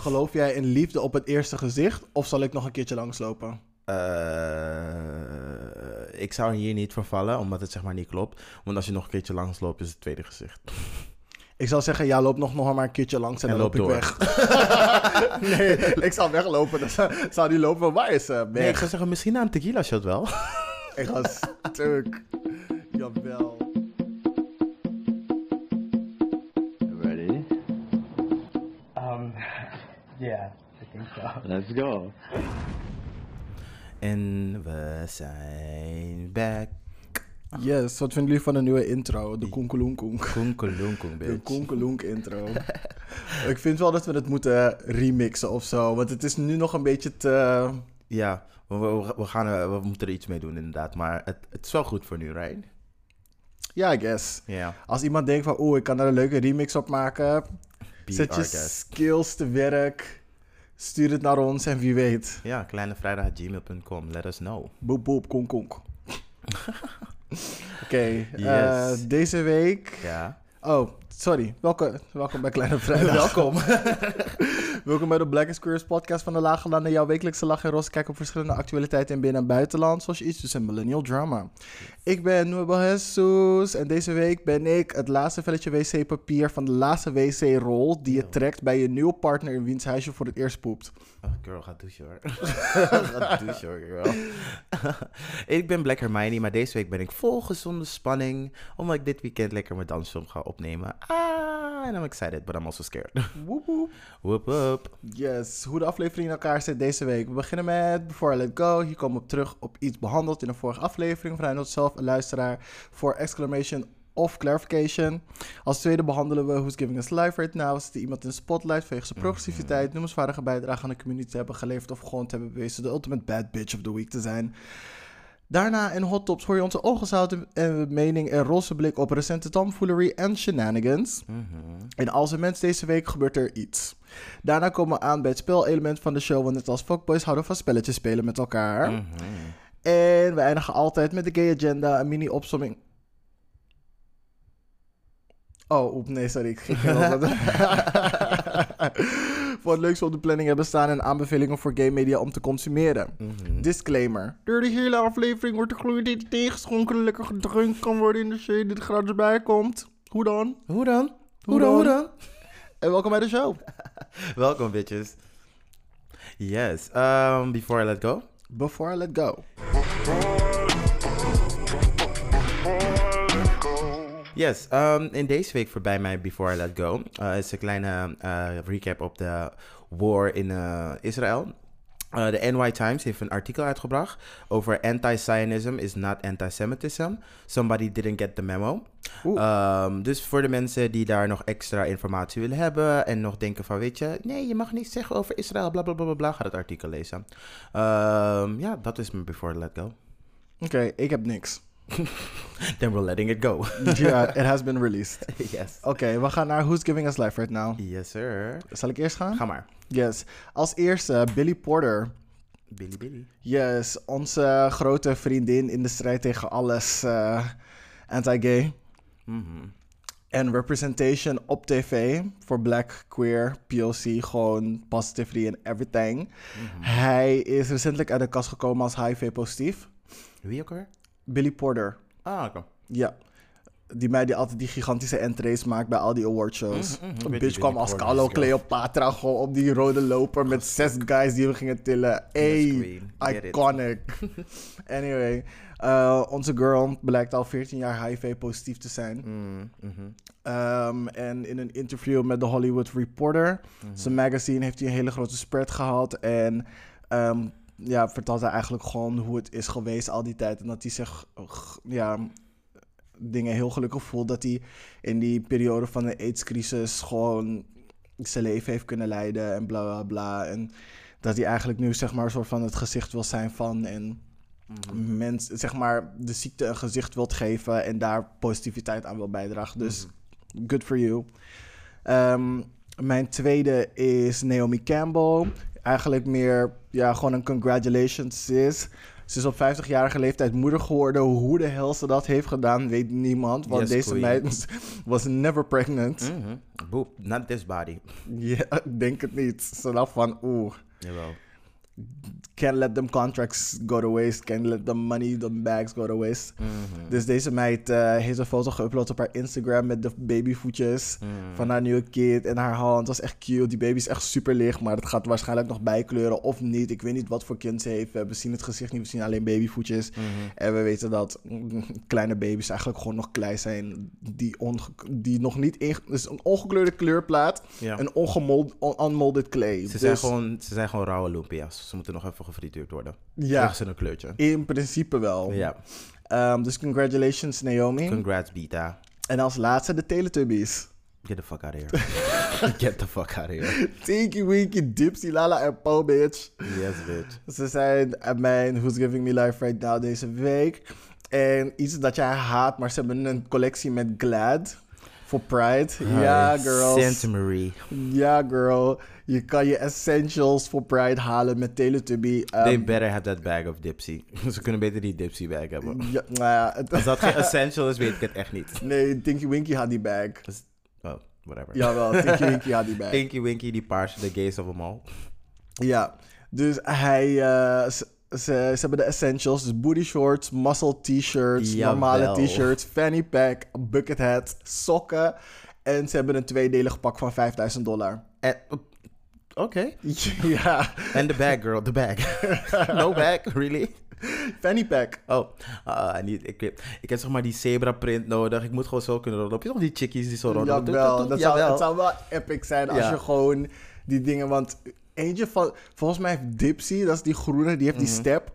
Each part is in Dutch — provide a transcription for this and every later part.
Geloof jij in liefde op het eerste gezicht of zal ik nog een keertje langslopen? Eh, ik zou hier niet voor vallen, omdat het zeg maar niet klopt. Want als je nog een keertje langs loopt, is het tweede gezicht. Ik zou zeggen, ja, loop nog, nog maar een keertje langs en, En dan loop loop ik weg. nee, ik zou weglopen. Dan zou- zou die lopen, waar is ze? Nee, ik zou zeggen, misschien na een tequila shot wel. Ik ga stuk. Jawel. Let's go. en we zijn back. Yes, wat vinden jullie van de nieuwe intro? De konkeloenkoenk. De konkeloenk intro. ik vind wel dat we het moeten remixen of zo. Want het is nu nog een beetje te... Ja, we, we, we gaan, er- we moeten er iets mee doen inderdaad. Maar het, het is wel goed voor nu, right? Ja, I guess. Ja. Als iemand denkt van, oeh, ik kan er een leuke remix op maken. Be Zet je skills te werk. Stuur het naar ons en wie weet. Ja, kleinevrijdag.gmail.com. Let us know. Boep, boep, konk, konk. Oké, eh, Yes. deze week... Ja. Oh, sorry. Welkom, welkom bij Kleine Vrijdag. Welkom. welkom bij de Black is Queers podcast van de Lage Landen. Jouw wekelijkse lach en roze kijk op verschillende actualiteiten in binnen- en buitenland. Zoals iets dus en millennial drama. Ik ben Nuevo Jesus en deze week ben ik het laatste velletje wc-papier van de laatste wc-rol die je trekt bij je nieuwe partner in wiens huis je voor het eerst poept. Oh, girl, ga douchen hoor. ga douchen hoor, girl. ik ben Black Hermione, maar deze week ben ik vol gezonde spanning. Omdat ik dit weekend lekker mijn dansfilm ga opnemen. Ah, and I'm excited, but I'm also scared. Woep woep. Whoop whoop. Yes, hoe de aflevering in elkaar zit deze week. We beginnen met Before I Let Go. Hier komen we terug op iets behandeld in een vorige aflevering. Van Reinhold zelf, een luisteraar, voor exclamation of clarification. Als tweede behandelen we Who's Giving Us Life Right Now. Is er iemand in de spotlight vanwege zijn progressiviteit, noemenswaardige bijdrage aan de community te hebben geleverd of gewoon te hebben bewezen de ultimate bad bitch of the week te zijn. Daarna in Hot Tops hoor je onze ongezouten eh, mening en roze blik op recente tomfoolery en shenanigans. Mhm. In Als een Mens deze week gebeurt er iets. Daarna komen we aan bij het spelelement van de show, want net als fuckboys houden van spelletjes spelen met elkaar. Mhm. En we eindigen altijd met de gay agenda, een mini opsomming. Oh, oep, nee, sorry, ik ging wat. Voor het leukste op de planning hebben staan en aanbevelingen voor gay media om te consumeren. Mhm. Disclaimer. Door de hele aflevering wordt de gloeiend eten tegengeschonken en lekker gedronken kan worden in de shade die er gratis bij komt. Hoe dan? Hoe dan? Hoe dan? Hoe dan? En welkom bij de show. Welkom, bitches. Yes. Um, before I let go. Before I let go. Yes, um, in deze week voorbij mij Before I Let Go uh, is een kleine uh, recap op de war in uh, Israël. De NY Times heeft een artikel uitgebracht over anti-Zionism is not anti-Semitism. Somebody didn't get the memo. Oeh. Um, dus voor de mensen die daar nog extra informatie willen hebben en nog denken van, weet je, nee, je mag niet zeggen over Israël, bla bla bla bla, ga het artikel lezen. Um, ja, dat is mijn Before I Let Go. Oké, ik heb niks. Then we're letting it go. Ja, it has been released. yes. Oké, we gaan naar Who's Giving Us Life Right Now. Yes, sir. Zal ik eerst gaan? Ga maar. Yes. Als eerste, Billy Porter. Billy Billy. Yes, onze grote vriendin in de strijd tegen alles uh, anti-gay. Mhm. En representation op tv voor black, queer, POC, gewoon positivity en everything. Mhm. Hij is recentelijk uit de kast gekomen als HIV-positief. Wie ook weer? Billy Porter. Ah, oké. Ja. Die mij die altijd die gigantische entrees maakt bij al die awardshows. Mhm, mhm. Een bitch kwam als Carlo. Cleopatra gewoon op die rode loper met zes guys die we gingen tillen. It. iconic. anyway, uh, onze girl blijkt al 14 jaar HIV-positief te zijn. Mm, mhm. Um, en in een interview met The Hollywood Reporter, Mhm. zijn magazine, heeft hij een hele grote spread gehad. En um, ja, vertelt hij eigenlijk gewoon hoe het is geweest al die tijd. En dat hij zich ja, dingen heel gelukkig voelt. Dat hij in die periode van de AIDS-crisis gewoon zijn leven heeft kunnen leiden en bla bla bla. En dat hij eigenlijk nu zeg maar een soort van het gezicht wil zijn van. En Mhm. mens, zeg maar, de ziekte een gezicht wilt geven en daar positiviteit aan wil bijdragen. Dus good for you. Ehm, mijn tweede is Naomi Campbell. Eigenlijk meer ja, gewoon een congratulations is. Ze is op 50-jarige leeftijd moeder geworden. Hoe de hel ze dat heeft gedaan, weet niemand. Want Yes, deze queen. meid was never pregnant. Mhm. Boep, not this body. Ja, ik denk het niet. Ze dacht van, oeh, Jawel. Can't let them contracts go to waste. Can't let them money, them bags go to waste. Mhm. Dus deze meid eh, heeft een foto geüpload op haar Instagram met de babyvoetjes Mhm. van haar nieuwe kid en haar hand. Dat was echt cute. Die baby is echt super licht, maar het gaat waarschijnlijk nog bijkleuren of niet. Ik weet niet wat voor kind ze heeft. We hebben zien het gezicht niet, we zien alleen babyvoetjes. Mhm. En we weten dat kleine baby's eigenlijk gewoon nog klei zijn die, die nog niet in... Dus een ongekleurde kleurplaat, Ja. een ongemold, on- unmolded clay. Ze zijn, Dus, gewoon, ze zijn gewoon rauwe lumpia's. Ze moeten nog even gefrituurd worden. Ja, Krijgen ze een kleurtje. in principe wel. Ja. Ehm, dus congratulations Naomi. Congrats, Beta. en als laatste de Teletubbies. Get the fuck out of here. Get the fuck out of here. Tinky Winky, Dipsy, Lala en Po, bitch. Yes, bitch. Ze zijn mijn Who's Giving Me Life Right Now deze week. En iets dat jij haat, maar ze hebben een collectie met Glad voor Pride. ja, girls. Santa Marie. Ja, girl. Je kan je essentials voor Pride halen met Teletubby. Ehm, They better have that bag of Dipsy. Ze kunnen beter die Dipsy bag hebben. ja, nou ja, Als dat geen essential is, weet ik het echt niet. nee, Tinky Winky had die bag. Dus- oh, whatever. Jawel, Tinky Winky had die bag. Tinky Winky, die paarse, de gays of them all. Ja, dus hij... eh, ze, ze, hebben de essentials, dus booty shorts, muscle t-shirts, normale t-shirts, fanny pack, bucket hat, sokken. En ze hebben een tweedelig pak van 5000 dollar. En- Oké. ja, En de bag, girl, de bag. no bag, really? fanny pack. Oh, ah, niet, ik, ik heb zeg maar die zebra print nodig. Ik moet gewoon zo kunnen rollen. Heb je nog die chickies die zo rollen? Jawel, dat zou, het zou wel epic zijn als je gewoon die dingen... Want eentje van... Volgens mij heeft Dipsy, dat is die groene, die heeft die Mhm. step.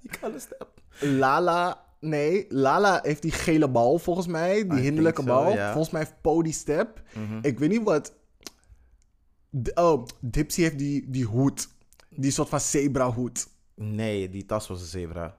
Je kan een step. Lala... Nee, Lala heeft die gele bal volgens mij. Die hinderlijke bal. Volgens mij heeft Po die step. Mhm. Ik weet niet wat... Oh, Dipsy heeft die, die hoed. Die soort van zebra hoed. Nee, die tas was een zebra.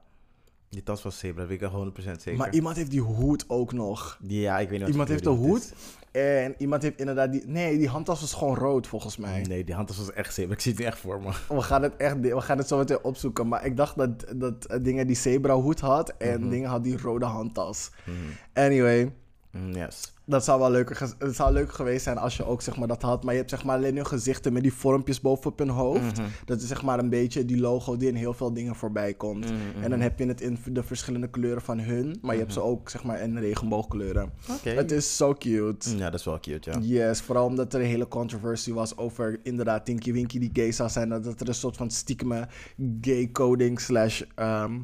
Die tas was zebra, dat weet ik al 100% zeker. Maar iemand heeft die hoed ook nog. ja, ik weet niet Iemand heeft de hoed. En iemand heeft inderdaad die... Nee, die handtas was gewoon rood volgens mij. Nee, die handtas was echt zebra. Ik zie het echt voor me. We gaan het echt, we gaan het zo meteen opzoeken. Maar ik dacht dat, dat dingen die zebra hoed had en Mhm. dingen had die rode handtas. Anyway, Mm, yes. Dat zou wel leuker, het zou leuk geweest zijn als je ook zeg maar dat had. Maar je hebt zeg maar alleen hun gezichten met die vormpjes bovenop hun hoofd. Mhm. Dat is zeg maar een beetje die logo die in heel veel dingen voorbij komt. Mhm, En dan heb je het in de verschillende kleuren van hun. Maar je hebt ze ook zeg maar in regenboogkleuren. Het is zo cute. Ja, dat is wel cute, ja. Yes, vooral omdat er een hele controversie was over inderdaad Tinky Winky die gay zou zijn. Dat dat er een soort van stiekeme gay coding slash ehm,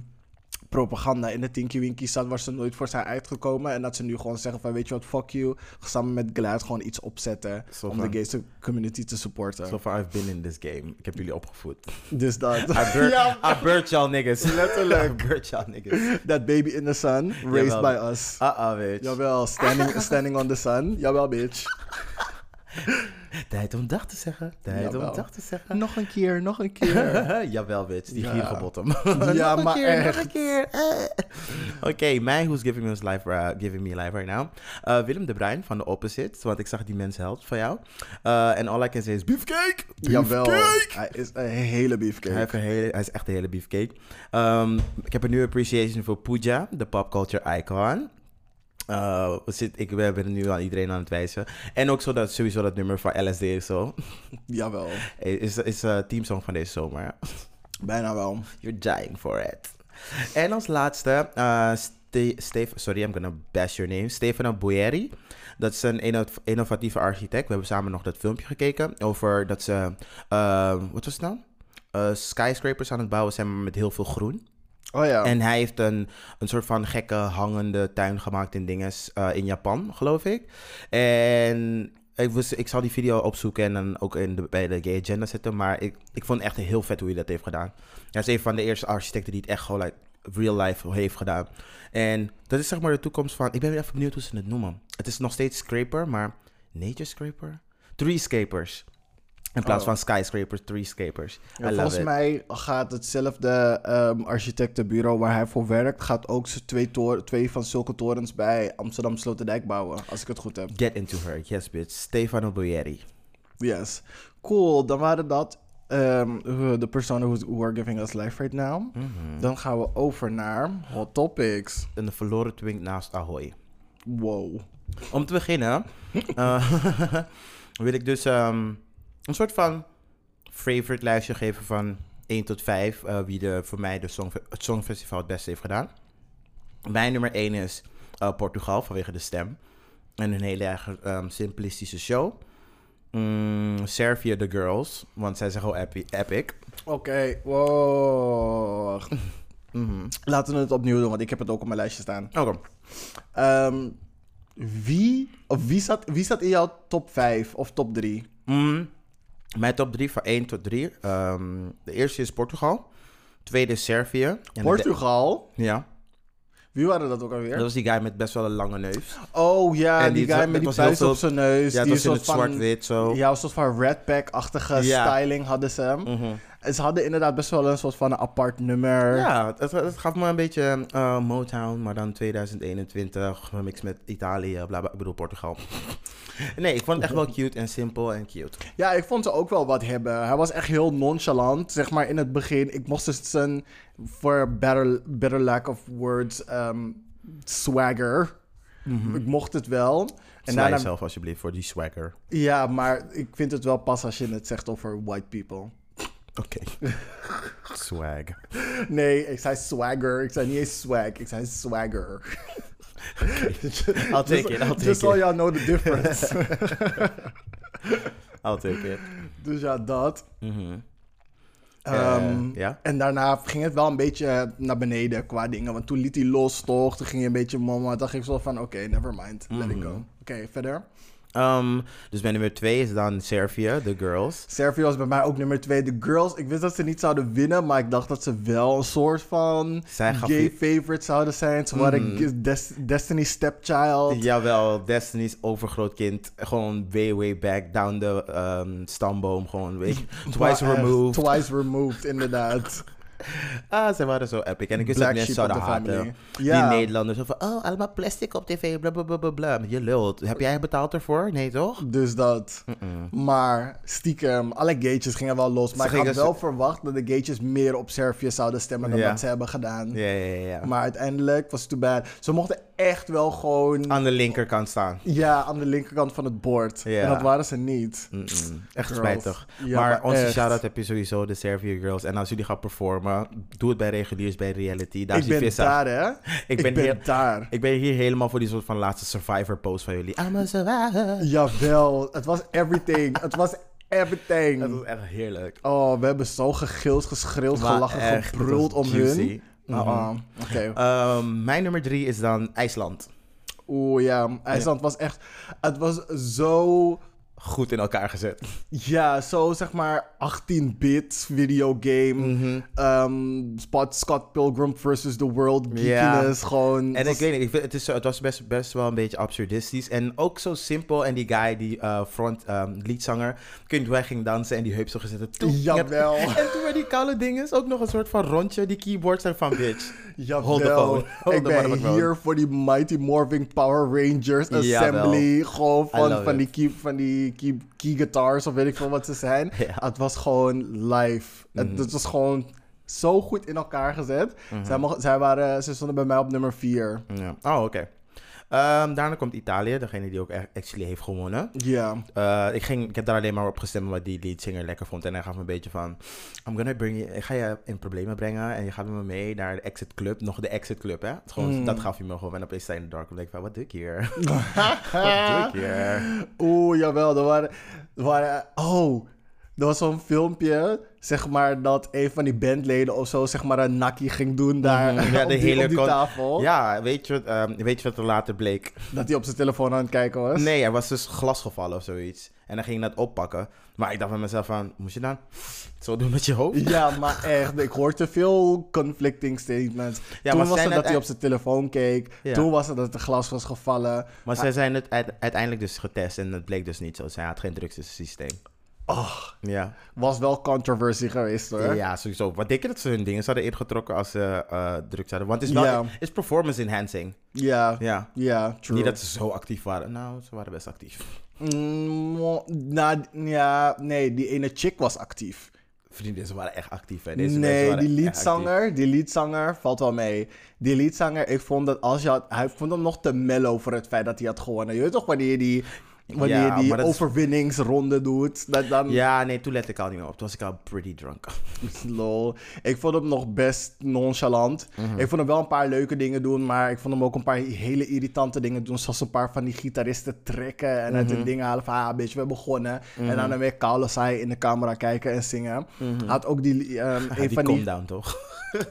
propaganda in de Tinky Winky zat waar ze nooit voor zijn uitgekomen. En dat ze nu gewoon zeggen van weet je wat, fuck you. Samen met Glad gewoon iets opzetten om van- de gay community te supporten. So far I've been in this game. Ik heb jullie opgevoed. Dus dat. I ja, bird y'all niggas. Letterlijk. I bird y'all niggas. that baby in the sun, raised Jawel. by us. Ah, ah, bitch. Jawel, standing, standing on the sun. Jawel, bitch. Tijd om dag te zeggen. Tijd Jawel. om dag te zeggen. Nog een keer, nog een keer. Jawel, bitch. Die Ja. gierige bottom. Ja, nog een maar keer, nog een keer. Oké, mij Who's Giving Me, his life, uh, giving me life right now. Uh, Willem de Bruin van de Opposite. Want ik zag die mensen helpt van jou. Uh, En all I can say is beefcake. Jawel, Beefcake. hij is een hele beefcake. Hij, heeft een hele, hij is echt een hele beefcake. Ehm, ik heb een nieuwe appreciation voor Pooja, de pop culture icon. Uh, we zit, ik ben ben nu aan iedereen aan het wijzen. En ook zo dat, sowieso dat nummer van LSD of zo. Jawel, Is, is een teamsong van deze zomer. bijna wel. You're dying for it. En als laatste, eh Ste- Stef- sorry, I'm gonna bash your name. Stefano Boeri. Dat is een inno- innovatieve architect. We hebben samen nog dat filmpje gekeken over dat ze, eh, wat was het nou? Eh, skyscrapers aan het bouwen zijn maar met heel veel groen. Oh ja. En hij heeft een, een soort van gekke hangende tuin gemaakt in dinges eh, in Japan, geloof ik. En ik, was, ik zal die video opzoeken en dan ook in de, bij de Gay Agenda zetten. Maar ik, ik vond echt heel vet hoe hij dat heeft gedaan. Hij is een van de eerste architecten die het echt gewoon like, real life heeft gedaan. En dat is zeg maar de toekomst van... Ik ben even benieuwd hoe ze het noemen. Het is nog steeds scraper, maar nature scraper? Treescapers. In plaats Oh. van skyscrapers, treescapers. Ja, volgens it. mij gaat hetzelfde ehm, architectenbureau waar hij voor werkt, gaat ook twee, twee van zulke torens bij Amsterdam Sloterdijk bouwen, als ik het goed heb. Get into her. Yes, bitch. Stefano Boeri. Yes. Cool, dan waren dat ehm, de personen who, who are giving us life right now. Mhm. Dan gaan we over naar hot topics. En de verloren twink naast Ahoy. Wow. Om te beginnen eh, wil ik dus ehm, een soort van favorite lijstje geven van 1 tot 5. eh, wie de, voor mij de song, het Songfestival het beste heeft gedaan. Mijn nummer 1 is eh, Portugal vanwege de stem. En een hele erg ehm, simplistische show. Mm, Servië The Girls, want zij zijn gewoon epi- epic. Oké, wow. Mhm. Laten we het opnieuw doen, want ik heb het ook op mijn lijstje staan. Oké. Ehm, wie, of wie, zat, wie zat in jouw top 5 of top 3? Mm, mijn top 3 van 1 tot 3. Ehm, de eerste is Portugal. Tweede is Servië. En Portugal? de- ja. Wie waren dat ook alweer? Dat was die guy met best wel een lange neus. Oh ja, En die, die- guy met die puist op zijn neus. Ja, die was in het zwart-wit zo. Ja, een soort van Red Pack-achtige Ja. styling hadden ze hem. Mhm. Ze hadden inderdaad best wel een soort van een apart nummer. Ja, het, het gaf me een beetje eh, Motown, maar dan 2021, gemixt met Italië, bla bla, ik bedoel Portugal. nee, ik vond het echt wel cute en simpel en cute. Ja, ik vond ze ook wel wat hebben. Hij was echt heel nonchalant, zeg maar in het begin. Ik mocht dus zijn, for better, better lack of words, ehm, swagger. Ik mocht het wel. En En daarna, jezelf alsjeblieft voor die swagger. ja, maar ik vind het wel pas als je het zegt over white people. Oké. Swag. Nee, ik zei swagger. Ik zei niet eens swag. Ik zei swagger. I'll take it, I'll take Just so it. y'all know the difference. I'll take it. dus ja, dat. Mhm. Ehm, Eh, ja? En daarna ging het wel een beetje naar beneden qua dingen. Want toen liet hij los, toch? Toen ging hij een beetje mommen. Toen dacht ik zo van, oké, never mind. Let it Mhm. go. Oké, verder. Ehm, dus mijn nummer twee is dan Servië, The Girls. Servië was bij mij ook nummer twee. De girls, ik wist dat ze niet zouden winnen. Maar ik dacht dat ze wel een soort van gay favorite zouden zijn. Ze waren. Des- Destiny's stepchild. Jawel, Destiny's overgrootkind. Gewoon way, way back down the ehm, stamboom. Gewoon, twice removed. Twice removed, inderdaad. Ah, ze waren zo epic. En ik wist dat mensen zouden haten. Ja. Die Nederlanders van, oh, allemaal plastic op tv, bla bla bla bla, bla. Je lult. Heb jij betaald ervoor? Nee, toch? Dus dat. Maar stiekem, alle gatejes gingen wel los. Maar Ze ik had wel verwacht dat de gatejes meer op Servië zouden stemmen dan Ja. wat ze hebben gedaan. Ja, ja, ja. ja. Maar uiteindelijk was het too bad. Ze mochten echt wel gewoon Aan de linkerkant staan. ja, aan de linkerkant van het bord. En dat waren ze niet. Echt Girls. spijtig. Ja, maar maar onze shout-out heb je sowieso, de Servië Girls. En als jullie gaan performen, doe het bij reguliers, bij reality. Daar ik ben vissa. daar, hè? Ik ben, heel, daar. ik ben hier helemaal voor die soort van laatste survivor post van jullie. I'm a survivor. Jawel, het was everything. het was everything. Dat was echt heerlijk. Oh, we hebben zo gegild, geschreeuwd, gelachen, gebruld om juicy. hun. Mhm. Uh-uh. Oké. Ehm, mijn nummer drie is dan IJsland. Oeh ja, IJsland was echt... Het was zo... Goed in elkaar gezet. Ja, zo zeg maar 18-bit videogame. Ehm, Spot Scott Pilgrim versus the World geekiness. Gewoon... En ik weet niet, ik vind, het, is, het was best, best wel een beetje absurdistisch. En ook zo simpel. En die guy, die eh, front um, leadzanger, kun je hij ging dansen en die heup zo gezet. Jawel. En toen waren die koude dingen ook nog een soort van rondje. Die keyboards zijn van bitch. Hold the Jawel. phone. Hold ik the ben motherfucking hier voor die Mighty Morphing Power Rangers Jawel. Assembly. Gewoon van, van, die key, van die key, key guitars of weet ik veel wat ze zijn. Ja. Het was gewoon live. Mhm. Het, het was gewoon zo goed in elkaar gezet. Mhm. zij, mocht- zij, waren, ze stonden bij mij op nummer 4. Ja. Oh, oké. Ehm, daarna komt Italië, degene die ook echt actually heeft gewonnen. Ja. Eh, ik, ging, ik heb daar alleen maar op gestemd wat die leadzanger lekker vond. En hij gaf me een beetje van... I'm gonna bring you, ik ga je in problemen brengen. En je gaat met me mee naar de Exit Club. Nog de Exit Club, hè? Gewoon, Mm. Dat gaf hij me gewoon. En opeens sta in de dark. En denk ik van, wat doe ik hier? wat doe ik hier? Oeh, jawel. Er waren, er waren... Oh, er was zo'n filmpje, zeg maar, dat een van die bandleden of zo, zeg maar, een nakkie ging doen daar Mhm, ja, de die, hele die tafel. Ja, weet je, wat, ehm, weet je wat er later bleek? Dat hij op zijn telefoon aan het kijken was. Nee, er was dus glas gevallen of zoiets. En dan ging je dat oppakken. Maar ik dacht bij mezelf van, moest je dan zo doen met je hoofd? Ja, maar echt, ik hoor te veel conflicting statements. Ja, Toen was het dat het hij op zijn telefoon keek. Ja. Toen was het dat er glas was gevallen. Maar zij zijn het uite- uiteindelijk dus getest en het bleek dus niet zo. Zij had geen drugs in zijn systeem. Oh, Ja. was wel controversie geweest hoor. ja, sowieso. Wat denk je dat ze hun dingen zouden ingetrokken als ze eh drugs hadden? Want het is wel is performance enhancing. Ja, Ja. ja, true. Niet dat ze zo actief waren. Nou, ze waren best actief. Mm, nou, ja, nee, die ene chick was actief. Vrienden, ze waren echt actief. Hè? Deze nee, die leadzanger, die leadzanger valt wel mee. Die leadzanger, ik vond dat als je had, hij vond hem nog te mellow voor het feit dat hij had gewonnen. Je weet toch wanneer die, wanneer Ja, je die dat overwinningsronde doet, dat dan, Ja, nee, toen let ik al niet meer op. Toen was ik al pretty drunk. lol. Ik vond hem nog best nonchalant. Mhm. Ik vond hem wel een paar leuke dingen doen, maar ik vond hem ook een paar hele irritante dingen doen. Zoals een paar van die gitaristen trekken en uit Mhm. de dingen halen van, ah, bitch, we hebben begonnen. En dan weer Carlos Sai in de camera kijken en zingen. Had ook die, ehm, een Mhm. die van die, down, toch?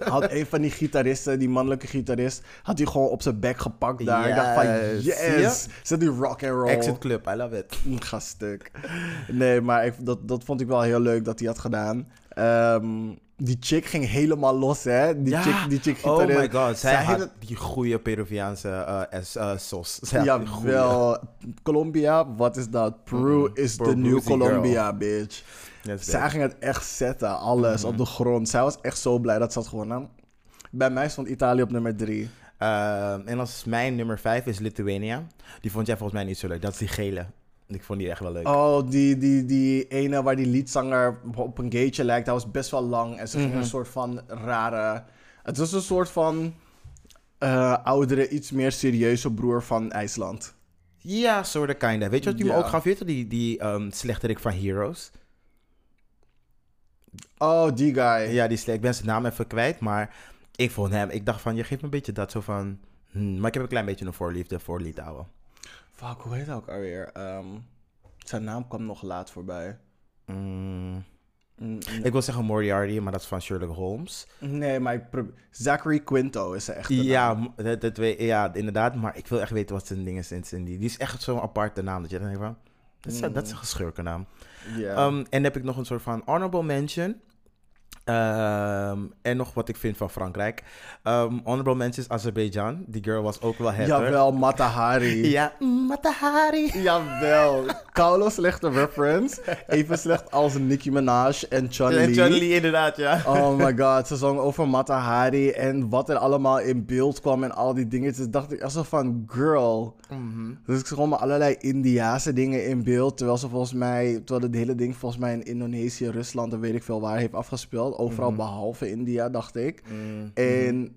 Had een van die gitaristen, die mannelijke gitarist, had hij gewoon op zijn bek gepakt daar. Ik dacht van, Yes. Yes! Zet die rock and roll. Exit Club, I love it. Ga stuk. Nee, maar ik, dat, dat vond ik wel heel leuk dat hij had gedaan. Ehm, die chick ging helemaal los, hè? Die chick, die chick oh my god, zij, Zij had die goede Peruviaanse eh, eh, sos. Zij goeie. Jawel. Colombia, wat is dat? Peru is de new girl. Colombia, bitch. Yes, Zij ging het echt zetten, alles op de grond. Zij was echt zo blij dat ze had gewonnen. Bij mij stond Italië op nummer drie. Ehm, en als mijn nummer 5 is Lithuania. Die vond jij volgens mij niet zo leuk. Dat is die gele. Ik vond die echt wel leuk. Oh, die, die, die ene waar die liedzanger op een gateje lijkt, hij was best wel lang. En ze ging een soort van rare... Het was een soort van eh, oudere, iets meer serieuze broer van IJsland. Ja, soort of kinda. Weet je wat die me ook gaf? Weet je die, die ehm slechterik van Heroes? Oh, die guy. Ja, die sle- ik ben zijn naam even kwijt, maar ik vond hem... Ik dacht van, je geeft me een beetje dat zo van... hmm, maar ik heb een klein beetje een voorliefde voor Litouwen. Fuck, hoe heet hij ook alweer? Ehm, zijn naam kwam nog laat voorbij. Mm, Mm, ik wil zeggen Moriarty, maar dat is van Sherlock Holmes. Nee, maar ik probeer... Zachary Quinto is zijn echte Ja, m- dat, dat weet, ja, inderdaad. Maar ik wil echt weten wat zijn dingen zijn. zijn Die, die is echt zo'n aparte naam. Dat je dan denkt van... Dat is, dat is een geschurkennaam. Ja. Ehm, en dan heb ik nog een soort van honorable mention. Ehm, en nog wat ik vind van Frankrijk. Ehm, honorable is Azerbeidzjan. Die girl was ook wel hoor. Jawel, Matahari. Ja, Matahari. Jawel. Koulo slechte reference. Even slecht als Nicki Minaj en Chun En. Chun inderdaad, ja. Oh my god, ze zong over Matahari en wat er allemaal in beeld kwam en al die dingen. Dus dacht ik zo van, girl. Mhm. Dus ik zag maar allerlei Indiase dingen in beeld. Terwijl ze volgens mij, terwijl het hele ding volgens mij in Indonesië, Rusland en weet ik veel waar heeft afgespeeld. Overal behalve India, dacht ik. Mm, En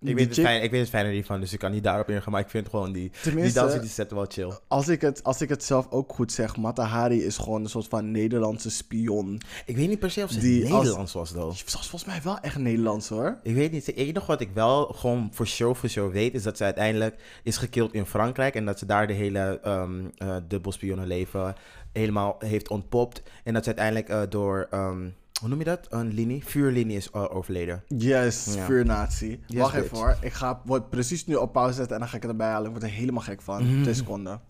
Ik weet, het chick- fijn, ik weet het fijne niet van, dus ik kan niet daarop ingaan. Maar ik vind gewoon die, die dansen, die zetten wel chill. als ik, het, als ik het zelf ook goed zeg, Matahari is gewoon een soort van Nederlandse spion. Ik weet niet per se of ze Die als- Nederlands was, though. Ze was volgens mij wel echt Nederlands hoor. Ik weet niet. Het enige wat ik wel gewoon voor show voor show weet, is dat ze uiteindelijk is gekild in Frankrijk. En dat ze daar de hele ehm eh dubbelspionnenleven helemaal heeft ontpopt. En dat ze uiteindelijk eh, door, ehm, hoe noem je dat? Een linie? Vuurlinie is overleden. Yes, Ja. vuurnatie. Yes, Wacht bitch. even hoor. Ik ga word precies nu op pauze zetten en dan ga ik het erbij halen. Ik word er helemaal gek van. Mhm. Twee seconden.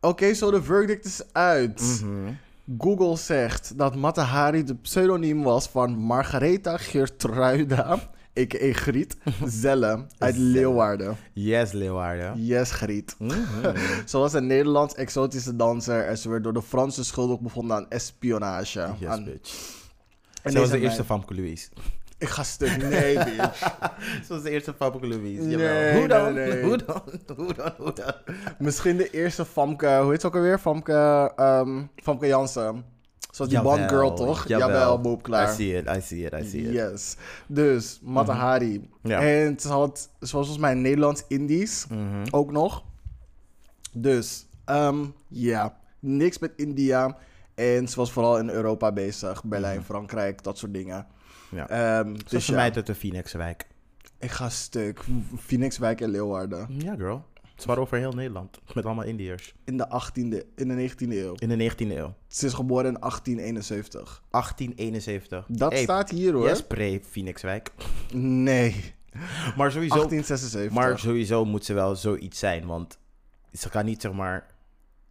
Oké, zo de verdict is uit. Mhm. Google zegt dat Matahari de pseudoniem was van Margaretha Geertruida, a.k.a. Griet, Zelle uit. Leeuwarden. Yes, Leeuwarden. Yes, Griet. Mhm. Ze was een Nederlands exotische danser en ze werd door de Fransen schuldig bevonden aan espionage. Yes, Aan- bitch. En Ze was de eerste Famke Louise. Ik ga stuk. Nee, bitch. Ze was de eerste Famke Louise. Nee. Hoe dan? nee, nee. Hoe dan? Hoe dan? Hoe dan? Misschien de eerste Famke, hoe heet ze ook alweer? Famke, ehm Famke Jansen. Zoals die Bond Girl, toch? jawel. Jawel, boep, klaar. I see it, I see it, I see it. Yes. Dus, Matahari. Ja. En ze had, was volgens mij Nederlands-Indisch Mhm. ook nog. Dus, ehm, ja, niks met India. En ze was vooral in Europa bezig. Berlijn, Frankrijk, dat soort dingen. Mhm. Ja. Ehm, Dus ja, mij uit de Phoenixwijk. ik ga stuk. Phoenixwijk en Leeuwarden. Ja, girl. Ze waren over heel Nederland. Met allemaal Indiërs. In de 18e, in de 19e eeuw. In de 19e eeuw. Ze is geboren in 1871. 1871. Dat Hey, staat hier hoor. Yes, pre-Phoenixwijk. Nee, Maar sowieso, 1876. maar sowieso moet ze wel zoiets zijn. Want ze kan niet zeg maar...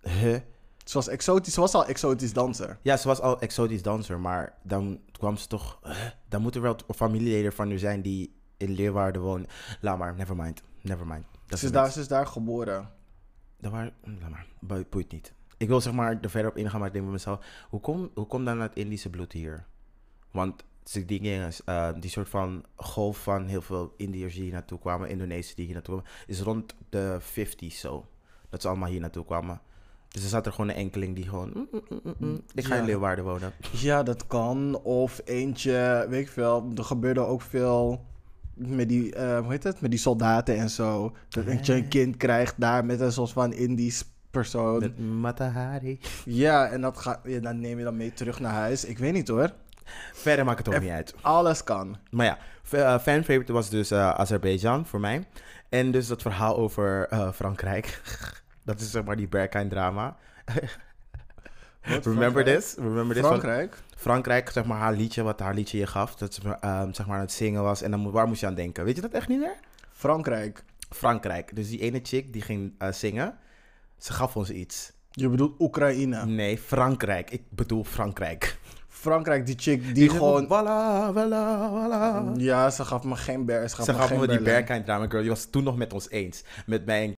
Huh? Ze was, exotisch, ze was al exotisch danser. Ja, ze was al exotisch danser. Maar dan kwam ze toch... Dan moet er wel familieleden van u zijn die in Leeuwarden wonen. Laat maar, never mind. Never mind. Dat Ze is, daar, ze is daar geboren. Dat waren, laat maar, boeit- niet. Ik wil zeg maar er verder op ingaan, maar ik denk bij mezelf, hoe komt hoe kom dan het Indische bloed hier? Want die dingen, eh, die soort van golf van heel veel Indiërs die hier naartoe kwamen, Indonesiërs die hier naartoe kwamen, is rond de 50 zo. Dat ze allemaal hier naartoe kwamen. Dus er zat er gewoon een enkeling die gewoon... mm, mm, mm, ik ga Ja. in Leeuwarden wonen. Ja, dat kan. Of eentje, weet ik veel. Er gebeurde ook veel met die, eh, hoe heet het? Met die soldaten en zo. Dat eentje een kind krijgt daar met een soort van Indisch persoon. Met Matahari. Ja, en dat ga, ja, dan neem je dan mee terug naar huis. Ik weet niet hoor. Verder maakt het ook niet uit. Alles kan. Maar ja, f- eh, fan favorite was dus eh Azerbeidzjan voor mij. En dus dat verhaal over Frankrijk. dat is zeg maar die Berghain drama. Remember this? Remember this? Van Frankrijk? Frankrijk, zeg maar haar liedje, wat haar liedje je gaf. Dat ze ehm, zeg maar aan het zingen was. En dan, waar moest je aan denken? Weet je dat echt niet meer? Frankrijk. Frankrijk. Dus die ene chick die ging eh, zingen. Ze gaf ons iets. Je bedoelt Oekraïne. Nee, Frankrijk. Ik bedoel Frankrijk. Frankrijk, die chick die, Die gewoon... Voilà, voilà, voilà. Ja, ze gaf me geen ber. Ze gaf Ze me gaf geen me die. Berghain drama girl. Die was toen nog met ons eens. Met mij en...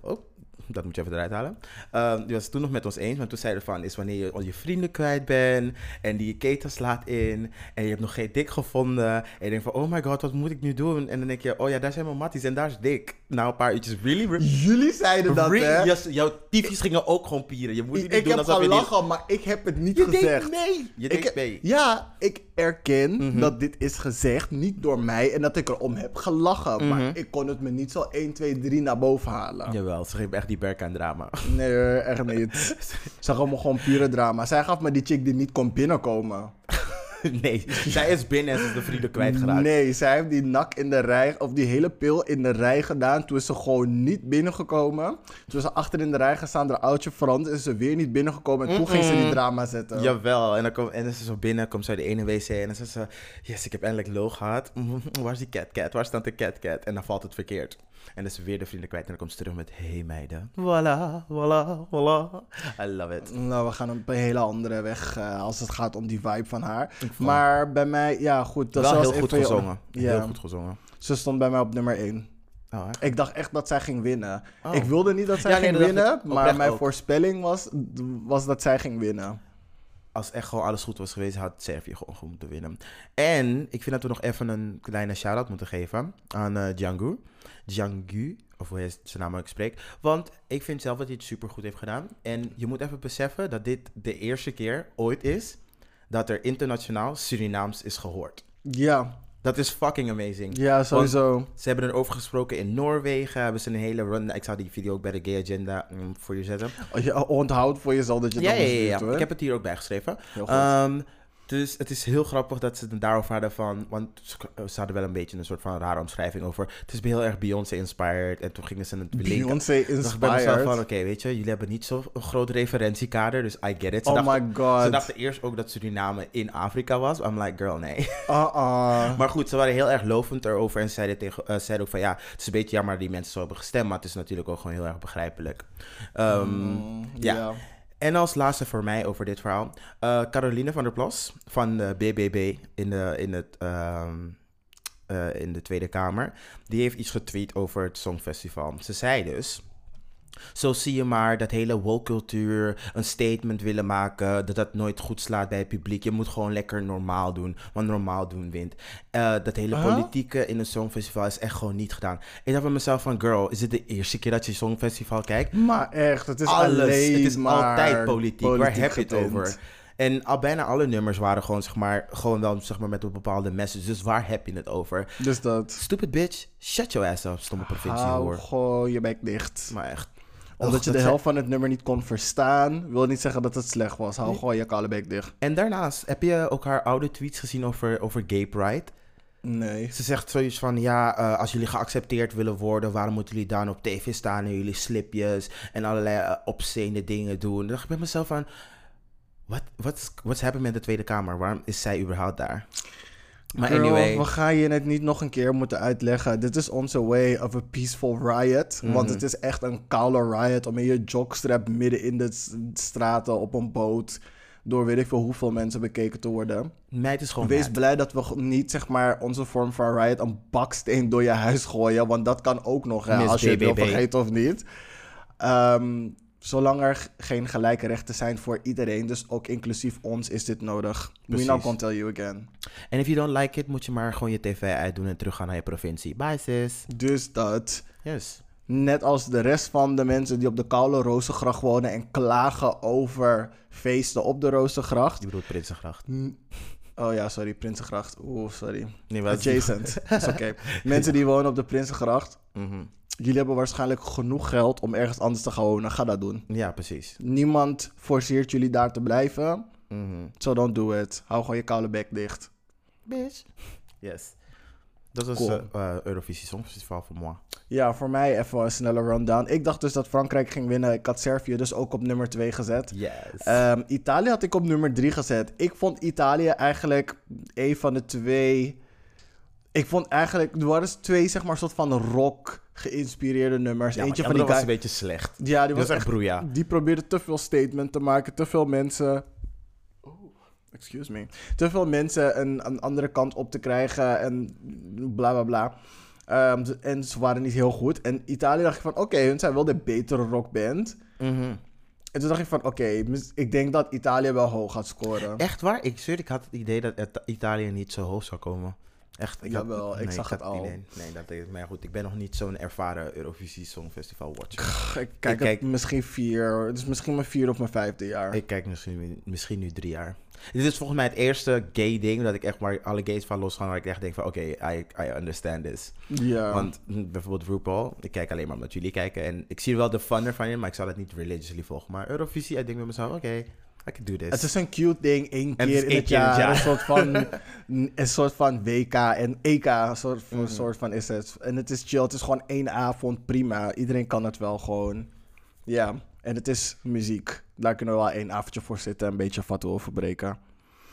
Oh, dat moet je even eruit halen. Ehm, die was toen nog met ons eens. Want toen zeiden van... Is wanneer je al je vrienden kwijt bent. En die je keten slaat in. En je hebt nog geen dik gevonden. En je denkt van... Oh my god, wat moet ik nu doen? En dan denk je... Oh ja, daar zijn mijn matties. En daar is dik. Nou, een paar uurtjes. Really? Jullie zeiden dat, really? hè? Yes, jouw tyfjes gingen ook gewoon pieren. Je moet Ik, niet ik doen heb die- gelachen, maar ik heb het niet Je gezegd. mee. Je Ik heb- mee. Ja, ik erken Mhm. dat dit is gezegd, niet door mij, en dat ik erom heb gelachen. Mhm. Maar ik kon het me niet zo 1, 2, 3 naar boven halen. Jawel, ze geven echt die Berghain drama. Nee echt niet. Ze gaf me gewoon pure drama. Zij gaf me die chick die niet kon binnenkomen. nee, zij is binnen en ze is de vrienden kwijtgeraakt. Nee, zij heeft die nak in de rij, of die hele pil in de rij gedaan. Toen is ze gewoon niet binnengekomen. Toen is ze achter in de rij gestaan, haar oudje Frans, is ze weer niet binnengekomen. En toen ging ze die drama zetten. Jawel, en dan, kom, en dan is ze zo binnen, komt ze uit de ene wc en dan zegt ze... Yes, ik heb eindelijk low gehad. Waar is die cat cat? Waar staat de cat cat? En dan valt het verkeerd. En dan is ze weer de vrienden kwijt en dan komt ze terug met... Hey meiden. Voilà, voilà, voilà. I love it. Nou, we gaan op een hele andere weg eh, als het gaat om die vibe van haar. Maar bij mij, ja goed. Dat Wel heel goed gezongen. Ja, Heel goed gezongen. ze stond bij mij op nummer 1. Oh, echt? Ik dacht echt dat zij ging winnen. Oh. Ik wilde niet dat zij Ja, ging winnen, maar mijn ook. voorspelling was, was dat zij ging winnen. Als echt gewoon alles goed was geweest, had Servië gewoon goed moeten winnen. En ik vind dat we nog even een kleine shout-out moeten geven aan eh Django. Django, of hoe hij zijn naam ook spreekt. Want ik vind zelf dat hij het super goed heeft gedaan. En je moet even beseffen dat dit de eerste keer ooit is dat er internationaal Surinaams is gehoord. Ja, Dat is fucking amazing. ja sowieso. Ze hebben erover gesproken in Noorwegen. Hebben ze een hele run. Ik zal die video ook bij de Gay Agenda mm, voor je zetten. Je onthoudt voor jezelf dat je het Ja, ja, ja, ja. doet, hoor. Ik heb het hier ook bijgeschreven. Heel goed. Ehm, dus het is heel grappig dat ze het daarover hadden van... Want ze hadden wel een beetje een soort van rare omschrijving over... Het is heel erg Beyoncé-inspired. En toen gingen ze het linken. Beyoncé Toen dacht ik mezelf inspired. van... Oké, weet je, jullie hebben niet zo'n groot referentiekader. Dus I get it. Ze, Oh dachten, my god. ze dachten eerst ook dat Suriname in Afrika was. I'm like, girl, nee. Uh-uh. Maar goed, ze waren heel erg lovend erover. En zeiden, tegen, eh, zeiden ook van... Ja, het is een beetje jammer dat die mensen zo hebben gestemd. Maar het is natuurlijk ook gewoon heel erg begrijpelijk. Ehm, Mm, ja. ja. En als laatste voor mij over dit verhaal. eh, Caroline van der Plas van de BBB in de, in, het, ehm, eh, in de Tweede Kamer. Die heeft iets getweet over het Songfestival. Ze zei dus... Zo zie je maar dat hele woke-cultuur een statement willen maken. Dat dat nooit goed slaat bij het publiek. Je moet gewoon lekker normaal doen. Want normaal doen wint. Eh, dat hele Huh? politieke in een songfestival is echt gewoon niet gedaan. Ik dacht bij mezelf van... Girl, is dit de eerste keer dat je songfestival kijkt? Maar echt, het is alles. alleen Het is altijd politiek. Waar heb je het over? En al bijna alle nummers waren gewoon, zeg maar, gewoon wel zeg maar, met een bepaalde message. Dus waar heb je het over? Dus dat. Stupid bitch, shut your ass up, stomme provincie hoor. gewoon je bek dicht. Maar echt. Omdat Och, je de helft van het nummer niet kon verstaan, wil niet zeggen dat het slecht was. Hou gewoon je kale bek dicht. En daarnaast, heb je ook haar oude tweets gezien over, over gay pride? Nee. Ze zegt zoiets van, ja, eh, als jullie geaccepteerd willen worden, waarom moeten jullie dan op tv staan en jullie slipjes en allerlei uh, obscene dingen doen? Dan dacht ik bij mezelf van, wat wat what's happening met de Tweede Kamer? Waarom is zij überhaupt daar? Maar Girl, anyway, we gaan je het niet nog een keer moeten uitleggen. Dit is onze way of a peaceful riot. Want Mhm. het is echt een koude riot om in je jogstrap midden in de straten op een boot door weet ik veel hoeveel mensen bekeken te worden. meid is gewoon Wees blij dat we niet, zeg maar, onze vorm van riot een baksteen door je huis gooien. Want dat kan ook nog, hè, Miss als je het wil vergeten of niet. Ehm, zolang er geen gelijke rechten zijn voor iedereen, dus ook inclusief ons, is dit nodig. We now Precies. can tell you again. En if you don't like it, moet je maar gewoon je tv uitdoen en teruggaan naar je provincie. Bye sis. Dus dat. Yes. net als de rest van de mensen die op de koude Rozengracht wonen en klagen over feesten op de Rozengracht. Je bedoelt Prinsengracht. Oh ja, sorry, Prinsengracht. Oeh, sorry. Nee, Adjacent. is oké. Mensen die wonen op de Prinsengracht. Mhm. Jullie hebben waarschijnlijk genoeg geld om ergens anders te gaan wonen. Ga dat doen. Ja, precies. Niemand forceert jullie daar te blijven. Mhm. So don't do it. Hou gewoon je koude bek dicht. Bitch. Yes. Dat was Cool. eh, eh, Eurovisie Songfestival voor moi. Ja, voor mij even een snelle rundown. Ik dacht dus dat Frankrijk ging winnen. Ik had Servië dus ook op nummer 2 gezet. Yes. Ehm, Italië had ik op nummer 3 gezet. Ik vond Italië eigenlijk een van de twee. Ik vond eigenlijk. Er waren dus twee, zeg maar, soort van rock geïnspireerde nummers. ja, Eentje van die was een beetje slecht. Ja, die was was echt broeia. Die probeerde te veel statement te maken. Te veel mensen. Oh, excuse me. Te veel mensen een, een andere kant op te krijgen. En bla bla bla. Ehm, en ze waren niet heel goed. En Italië dacht ik van, oké, hun zijn wel de betere rockband. Mhm. En toen dacht ik van, oké, ik denk dat Italië wel hoog gaat scoren. Echt waar? Ik zweer, ik had het idee dat Italië niet zo hoog zou komen. Echt? Ik had- Jawel, ik zag het al. idee. Nee, dat is, maar goed, ik ben nog niet zo'n ervaren Eurovisie Songfestival watcher. Ik kijk, Ik kijk- het misschien vier. Het is misschien mijn vier of mijn vijfde jaar. Ik kijk misschien, misschien nu drie jaar. Dit is volgens mij het eerste gay ding dat ik echt waar alle gays van losgaan. Waar ik echt denk van oké, I, I understand this. ja. Want hm, bijvoorbeeld RuPaul, ik kijk alleen maar omdat jullie kijken. En ik zie wel de fun ervan in, maar ik zal het niet religiously volgen. Maar Eurovisie, ik denk bij mezelf, oké, I can do this. het is een cute ding, één het keer in het keer in het jaar. Een soort van, een soort van WK en EK, een soort, Mhm. soort van is het. En het is chill, het is gewoon één avond, prima. Iedereen kan het wel gewoon. Ja, en het is muziek. Daar kunnen we wel één avondje voor zitten en een beetje fatu over breken.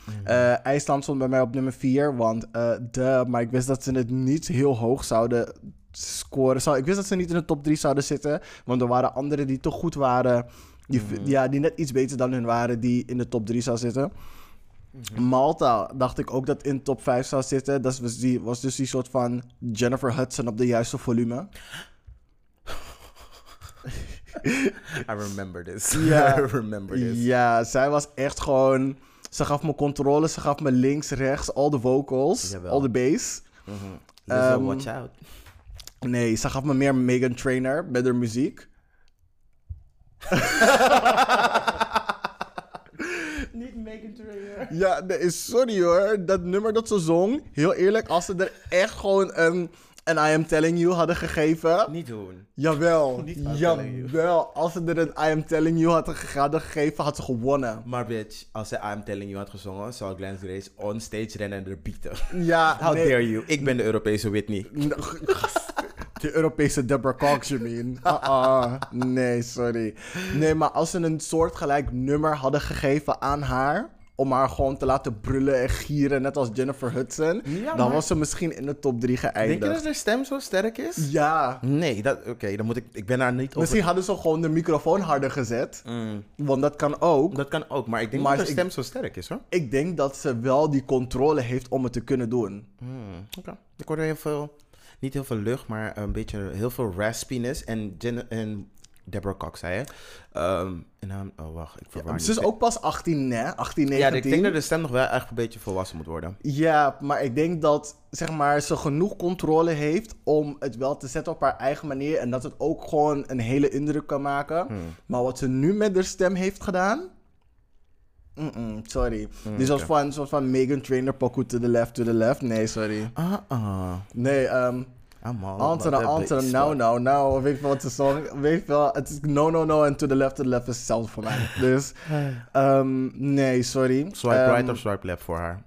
Mhm. Eh, IJsland stond bij mij op nummer 4, want eh de, maar ik wist dat ze het niet heel hoog zouden scoren. Ik wist dat ze niet in de top 3 zouden zitten, want er waren anderen die toch goed waren, die, Mhm. ja, die net iets beter dan hun waren, die in de top 3 zou zitten. Mhm. Malta dacht ik ook dat in top 5 zou zitten. Dat was, die, was dus die soort van Jennifer Hudson op de juiste volume. I remember this. Ja. I remember this. Ja, zij was echt gewoon. Ze gaf me controle, ze gaf me links, rechts, al de vocals, al de bass. Mhm. Ehm, watch out. Nee, ze gaf me meer Megan Trainer met haar muziek. Niet Megan Trainor. Ja, nee, sorry hoor. Dat nummer dat ze zong, heel eerlijk, als ze er echt gewoon een, een I Am Telling You hadden gegeven. Niet doen. Jawel, Niet I Am jawel. Als ze er een I Am Telling You hadden ge- hadden gegeven, had ze gewonnen. Maar bitch, als ze I'm Telling You had gezongen, zou Glance Grace on stage rennen en er bieten. Ja, How nee. dare you? Ik ben de Europese Whitney. De Europese Deborah Cox, je mean. Ah, nee, sorry. Nee, maar als ze een soortgelijk nummer hadden gegeven aan haar... om haar gewoon te laten brullen en gieren, net als Jennifer Hudson... Ja, dan maar- was ze misschien in de top 3 Denk je geëindigd. dat haar stem zo sterk is? Ja. Nee, dat, oké, dan moet ik, ik ben daar niet over... Misschien hadden ze gewoon de microfoon harder gezet. Mm, Want dat kan ook. dat kan ook, maar ik denk Maar dat haar ik- stem zo sterk is hoor. Ik denk dat ze wel die controle heeft om het te kunnen doen. Hmm, oké. Ik hoorde heel veel, niet heel veel lucht, maar een beetje heel veel raspiness. En, en Deborah Cox zei het. Ehm, en dan, oh wacht, ik verwaar Ze is ook pas 18, hè? 18, 19. Ja, ik denk dat de stem nog wel echt een beetje volwassen moet worden. Ja, maar ik denk dat zeg maar, ze genoeg controle heeft om het wel te zetten op haar eigen manier. En dat het ook gewoon een hele indruk kan maken. Hmm. Maar wat ze nu met haar stem heeft gedaan. Sorry. Die soort, Hmm, oké. van, soort van Megan Trainer, poku to the left, to the left. Nee, sorry. Ah, ah. Nee, ehm that Antara, big nou, nou, nou. Weet je wat ze zong? Weet je wel, het is no, no, no en to the left, to the left is hetzelfde voor mij. Dus, ehm, nee, sorry. Swipe Ehm, right of swipe left voor haar?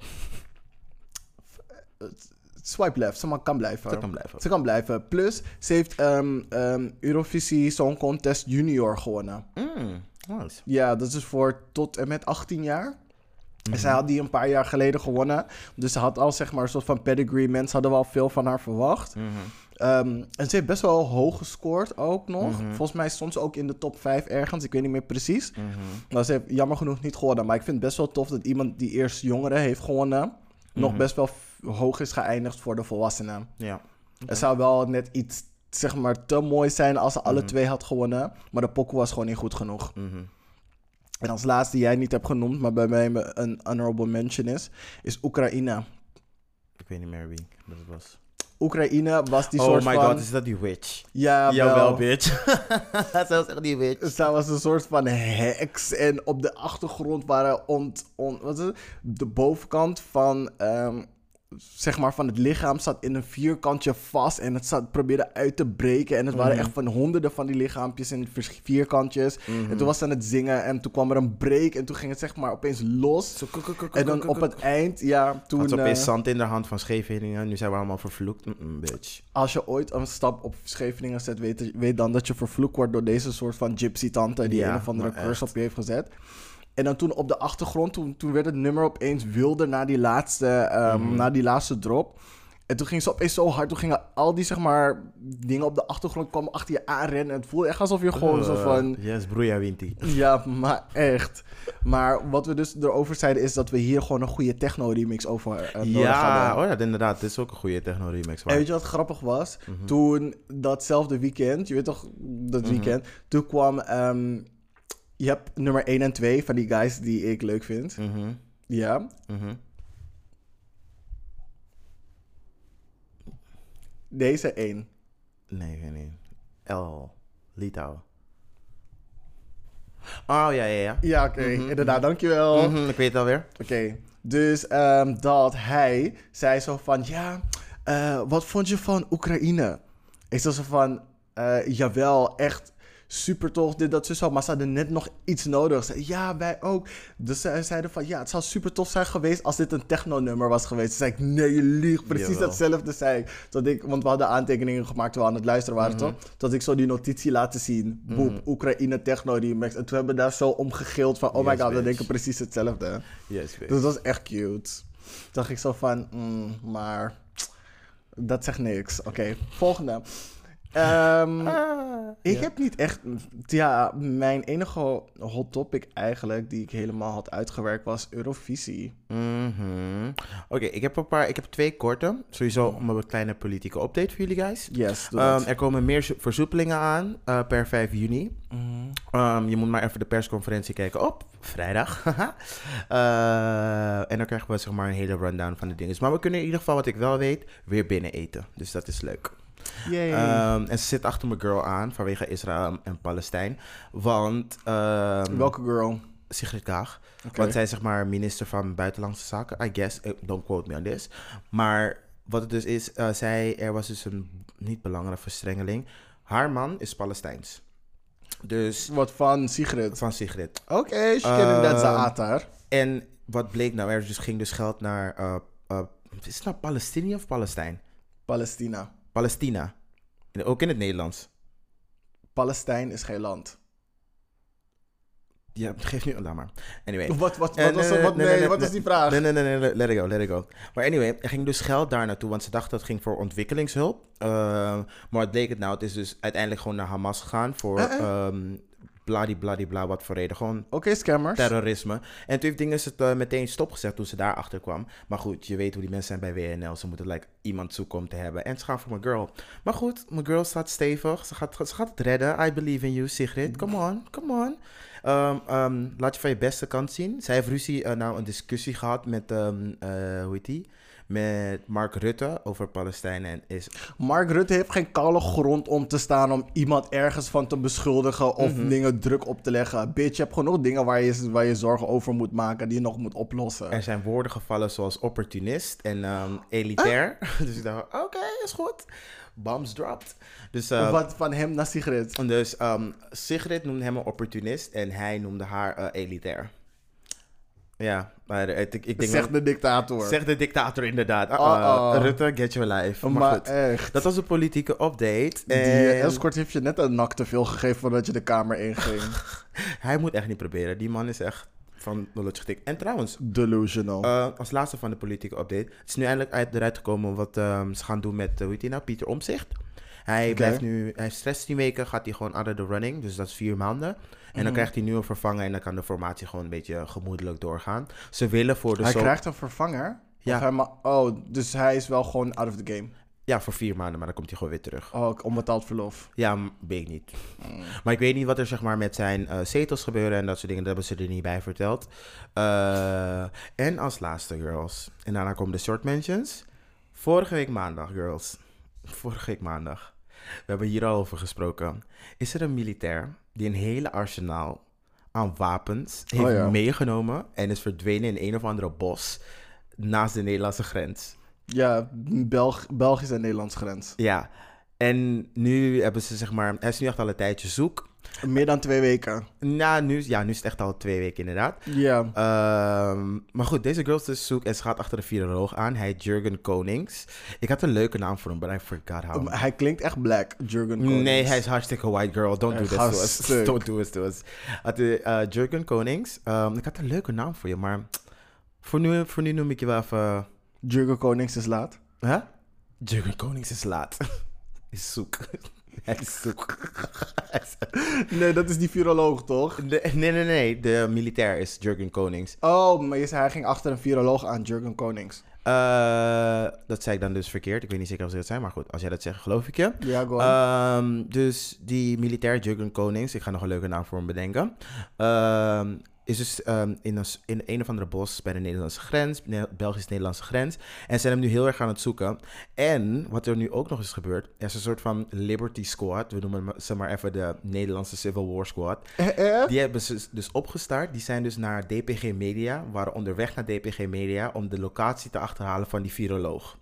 Swipe left, ze mag- kan blijven. Ze kan blijven. Ze kan blijven. Plus, ze heeft ehm, ehm, Eurovisie Song Contest Junior gewonnen. Mm, nice. Ja, dat is voor tot en met 18 jaar. En Mhm. zij had die een paar jaar geleden gewonnen. Dus ze had al zeg maar een soort van pedigree. Mensen hadden wel veel van haar verwacht. Mhm. Ehm, en ze heeft best wel hoog gescoord ook nog. Mhm. Volgens mij stond ze ook in de top 5 ergens. Ik weet niet meer precies. Mhm. Maar ze heeft jammer genoeg niet gewonnen. Maar ik vind het best wel tof dat iemand die eerst jongeren heeft gewonnen... nog Mhm. best wel hoog is geëindigd voor de volwassenen. Ja. Het zou wel net iets, zeg maar, te mooi zijn als ze alle Mhm. twee had gewonnen. Maar de pokoe was gewoon niet goed genoeg. Mhm. En als laatste, die jij niet hebt genoemd, maar bij mij een honorable mention is, is Oekraïne. Ik weet niet meer wie dat was. Oekraïne was die oh soort my van... god, is dat die witch? Ja, Jawel, wel. bitch. Zelfs echt die witch. Zij was een soort van heks. En op de achtergrond waren ont, on, wat is het? de bovenkant van, ehm, zeg maar van het lichaam zat in een vierkantje vast. En het zat, probeerde uit te breken. En het waren echt van honderden van die lichaampjes in vierkantjes. En toen was ze aan het zingen. En toen kwam er een break. En toen ging het zeg maar opeens los. En dan op het eind, ja, toen... Had ze eh, opeens zand in de hand van Scheveningen. Nu zijn we allemaal vervloekt. Mm-mm, bitch. als je ooit een stap op Scheveningen zet, weet, weet dan dat je vervloekt wordt door deze soort van gypsy-tante die Ja, een of andere curse op je heeft gezet. En dan toen op de achtergrond, toen, toen werd het nummer opeens wilder na die laatste, ehm, Mhm. na die laatste drop. En toen ging ze opeens zo hard, toen gingen al die zeg maar dingen op de achtergrond kwamen achter je aanrennen. Het voelde echt alsof je gewoon zo Uh, van... Yes, broeia winti. Ja, maar echt. Maar wat we dus erover zeiden is dat we hier gewoon een goede techno-remix over eh, nodig Ja, hadden. oh ja, inderdaad. Dit is ook een goede techno-remix. En weet je wat grappig was? Mhm. Toen datzelfde weekend, je weet toch, dat Mhm. weekend, toen kwam, ehm, je hebt nummer 1 en 2 van die guys die ik leuk vind. Mhm, Ja. mhm. Deze 1. Nee, weet niet. L. Litouw. Oh, ja, ja, ja. Ja, oké, inderdaad, dankjewel. Mhm, ik weet het alweer. Oké, dus ehm, dat hij zei zo van, ja, eh, wat vond je van Oekraïne? Ik zei zo van, eh, jawel, echt super tof, dit, dat, zo, maar ze hadden net nog iets nodig. Ze, ja, wij ook. Dus zij zeiden van, ja, het zou super tof zijn geweest als dit een techno-nummer was geweest. Toen zei ik, nee, je liegt, precies Jawel. hetzelfde zei ik. Dat ik. Want we hadden aantekeningen gemaakt terwijl we aan het luisteren waren, toch? Dat ik zo die notitie laten zien, boep, Oekraïne techno-remix. En toen hebben we daar zo om gegild van, oh my god, we denken precies hetzelfde. Yes, bitch. Dus dat was echt cute. Toen dacht ik zo van, mm, maar dat zegt niks. Oké, volgende. Ehm, ik heb niet echt, ja, mijn enige hot topic eigenlijk die ik helemaal had uitgewerkt was Eurovisie. Mhm. Oké, ik heb een paar, ik heb twee korte. Sowieso om een kleine politieke update voor jullie guys. Yes, doe Ehm, dat. er komen meer versoepelingen aan eh, per 5 juni. Mhm. Ehm, je moet maar even de persconferentie kijken op vrijdag. Eh, en dan krijgen we zeg maar een hele rundown van de dingen. Maar we kunnen in ieder geval, wat ik wel weet, weer binnen eten. Dus dat is leuk. Ehm, en ze zit achter mijn girl aan vanwege Israël en Palestijn. Want... ehm, Welke girl? Sigrid Kaag. Want zij is zeg maar minister van Buitenlandse Zaken. I guess, eh, don't quote me on this. Maar wat het dus is, eh, zij, er was dus een niet belangrijke verstrengeling. Haar man is Palestijns. Dus Wat van Sigrid? van Sigrid. Oké, she getting that Ehm, zaatar. En wat bleek nou? Er dus, ging dus geld naar... eh, is het nou Palestinië of Palestijn? Palestina. Palestina. En Ook in het Nederlands. Palestijn is geen land. Ja, geef nu... Laat maar. Anyway. Wat, wat, wat, was, wat, nee, wat is die vraag? Nee, nee, nee, nee, let it go, let it go. Maar anyway, er ging dus geld daar naartoe, want ze dachten dat het ging voor ontwikkelingshulp. Uh, maar wat bleek het nou? Het is dus uiteindelijk gewoon naar Hamas gegaan voor Eh, eh. um, bladibladibla, wat voor reden. Gewoon Oké, scammers. terrorisme. En toen heeft dingen het uh, meteen stopgezet toen ze daarachter kwam. Maar goed, je weet hoe die mensen zijn bij WNL. Ze moeten like, iemand zoeken om te hebben. En ze gaan voor mijn girl. Maar goed, mijn girl staat stevig. Ze gaat, ze gaat het redden. I believe in you, Sigrid. Come on, come on. Um, um, laat je van je beste kant zien. Zij heeft ruzie, uh, nou een discussie gehad met, um, uh, hoe heet die? Met Mark Rutte over Palestijn en is... Mark Rutte heeft geen koude grond om te staan om iemand ergens van te beschuldigen of Mhm. dingen druk op te leggen. Bitch, je hebt genoeg dingen waar je, waar je zorgen over moet maken die je nog moet oplossen. Er zijn woorden gevallen zoals opportunist en um, elitair. dus ik dacht, oké, okay, is goed. Bombs dropped. Dus, uh, Wat van hem naar Sigrid? Dus um, Sigrid noemde hem een opportunist en hij noemde haar uh, elitair. Ja, maar ik, ik denk... Zeg de dictator. Zeg de dictator inderdaad. Uh, Uh-oh. Rutte, get your life. Maar, maar goed, echt. dat was een politieke update. Die En eh, escort heeft je net een nak te veel gegeven voordat je de kamer inging. hij moet echt niet proberen. Die man is echt van knowledge getikt. En trouwens, Delusional. uh, als laatste van de politieke update. Het is nu eindelijk uit, eruit gekomen wat um, ze gaan doen met, hoe heet hij nou, Pieter Omzicht. Hij okay. blijft nu, hij heeft 16 weken, gaat hij gewoon under the running, dus dat is vier maanden. En mm. dan krijgt hij nu een vervanger en dan kan de formatie gewoon een beetje gemoedelijk doorgaan. Ze willen voor de Hij krijgt een vervanger? Ja. Of hij ma- oh, dus hij is wel gewoon out of the game. Ja, voor vier maanden, maar dan komt hij gewoon weer terug. Oh, onbetaald verlof. Ja, weet ik niet. Mm. Maar ik weet niet wat er zeg maar met zijn uh, zetels gebeuren en dat soort dingen. Dat hebben ze er niet bij verteld. Uh, en als laatste, girls. En daarna komen de short mentions. Vorige week maandag, girls. vorige week maandag. We hebben hier al over gesproken. Is er een militair die een hele arsenaal aan wapens heeft Oh ja. meegenomen en is verdwenen in een of andere bos naast de Nederlandse grens? Ja, Belg Belgisch en Nederlands grens. Ja. En nu hebben ze zeg maar, hij is nu echt al een tijdje zoek. Meer dan twee weken. Nou, nu, ja, nu is het echt al twee weken inderdaad. Ja. Ehm, maar goed, deze girl is dus zoek en ze gaat achter de viroloog aan. Hij heet Jurgen Konings. Ik had een leuke naam voor hem, but I forgot how. Um, hij klinkt echt black, Jurgen Konings. Nee, hij is hartstikke white girl. Don't do this to us. stuk. Don't do this to us. De, eh, Jurgen Konings. Ehm, ik had een leuke naam voor je, maar voor nu, voor nu noem ik je wel even... Jurgen Konings is laat. Huh? Jurgen Konings is laat. is zoek. Hij is zoek. Hij is- Nee, dat is die viroloog, toch? De- nee, nee, nee. De militair is Jurgen Konings. Oh, maar je zei hij ging achter een viroloog aan, Jurgen Konings. Eh, dat zei ik dan dus verkeerd. Ik weet niet zeker of ze dat zijn, maar goed. Als jij dat zegt, geloof ik je. Ja, go. Ehm, dus die militair Jurgen Konings, ik ga nog een leuke naam voor hem bedenken. Ehm, is dus ehm, in, een, in een of andere bos bij de Nederlandse grens, Ne- Belgisch-Nederlandse grens. En ze zijn hem nu heel erg aan het zoeken. En wat er nu ook nog is gebeurd, er is een soort van Liberty Squad. We noemen ze maar even de Nederlandse Civil War Squad. Eh, eh? Die hebben ze dus opgestart. Die zijn dus naar DPG Media, waren onderweg naar DPG Media om de locatie te achterhalen van die viroloog.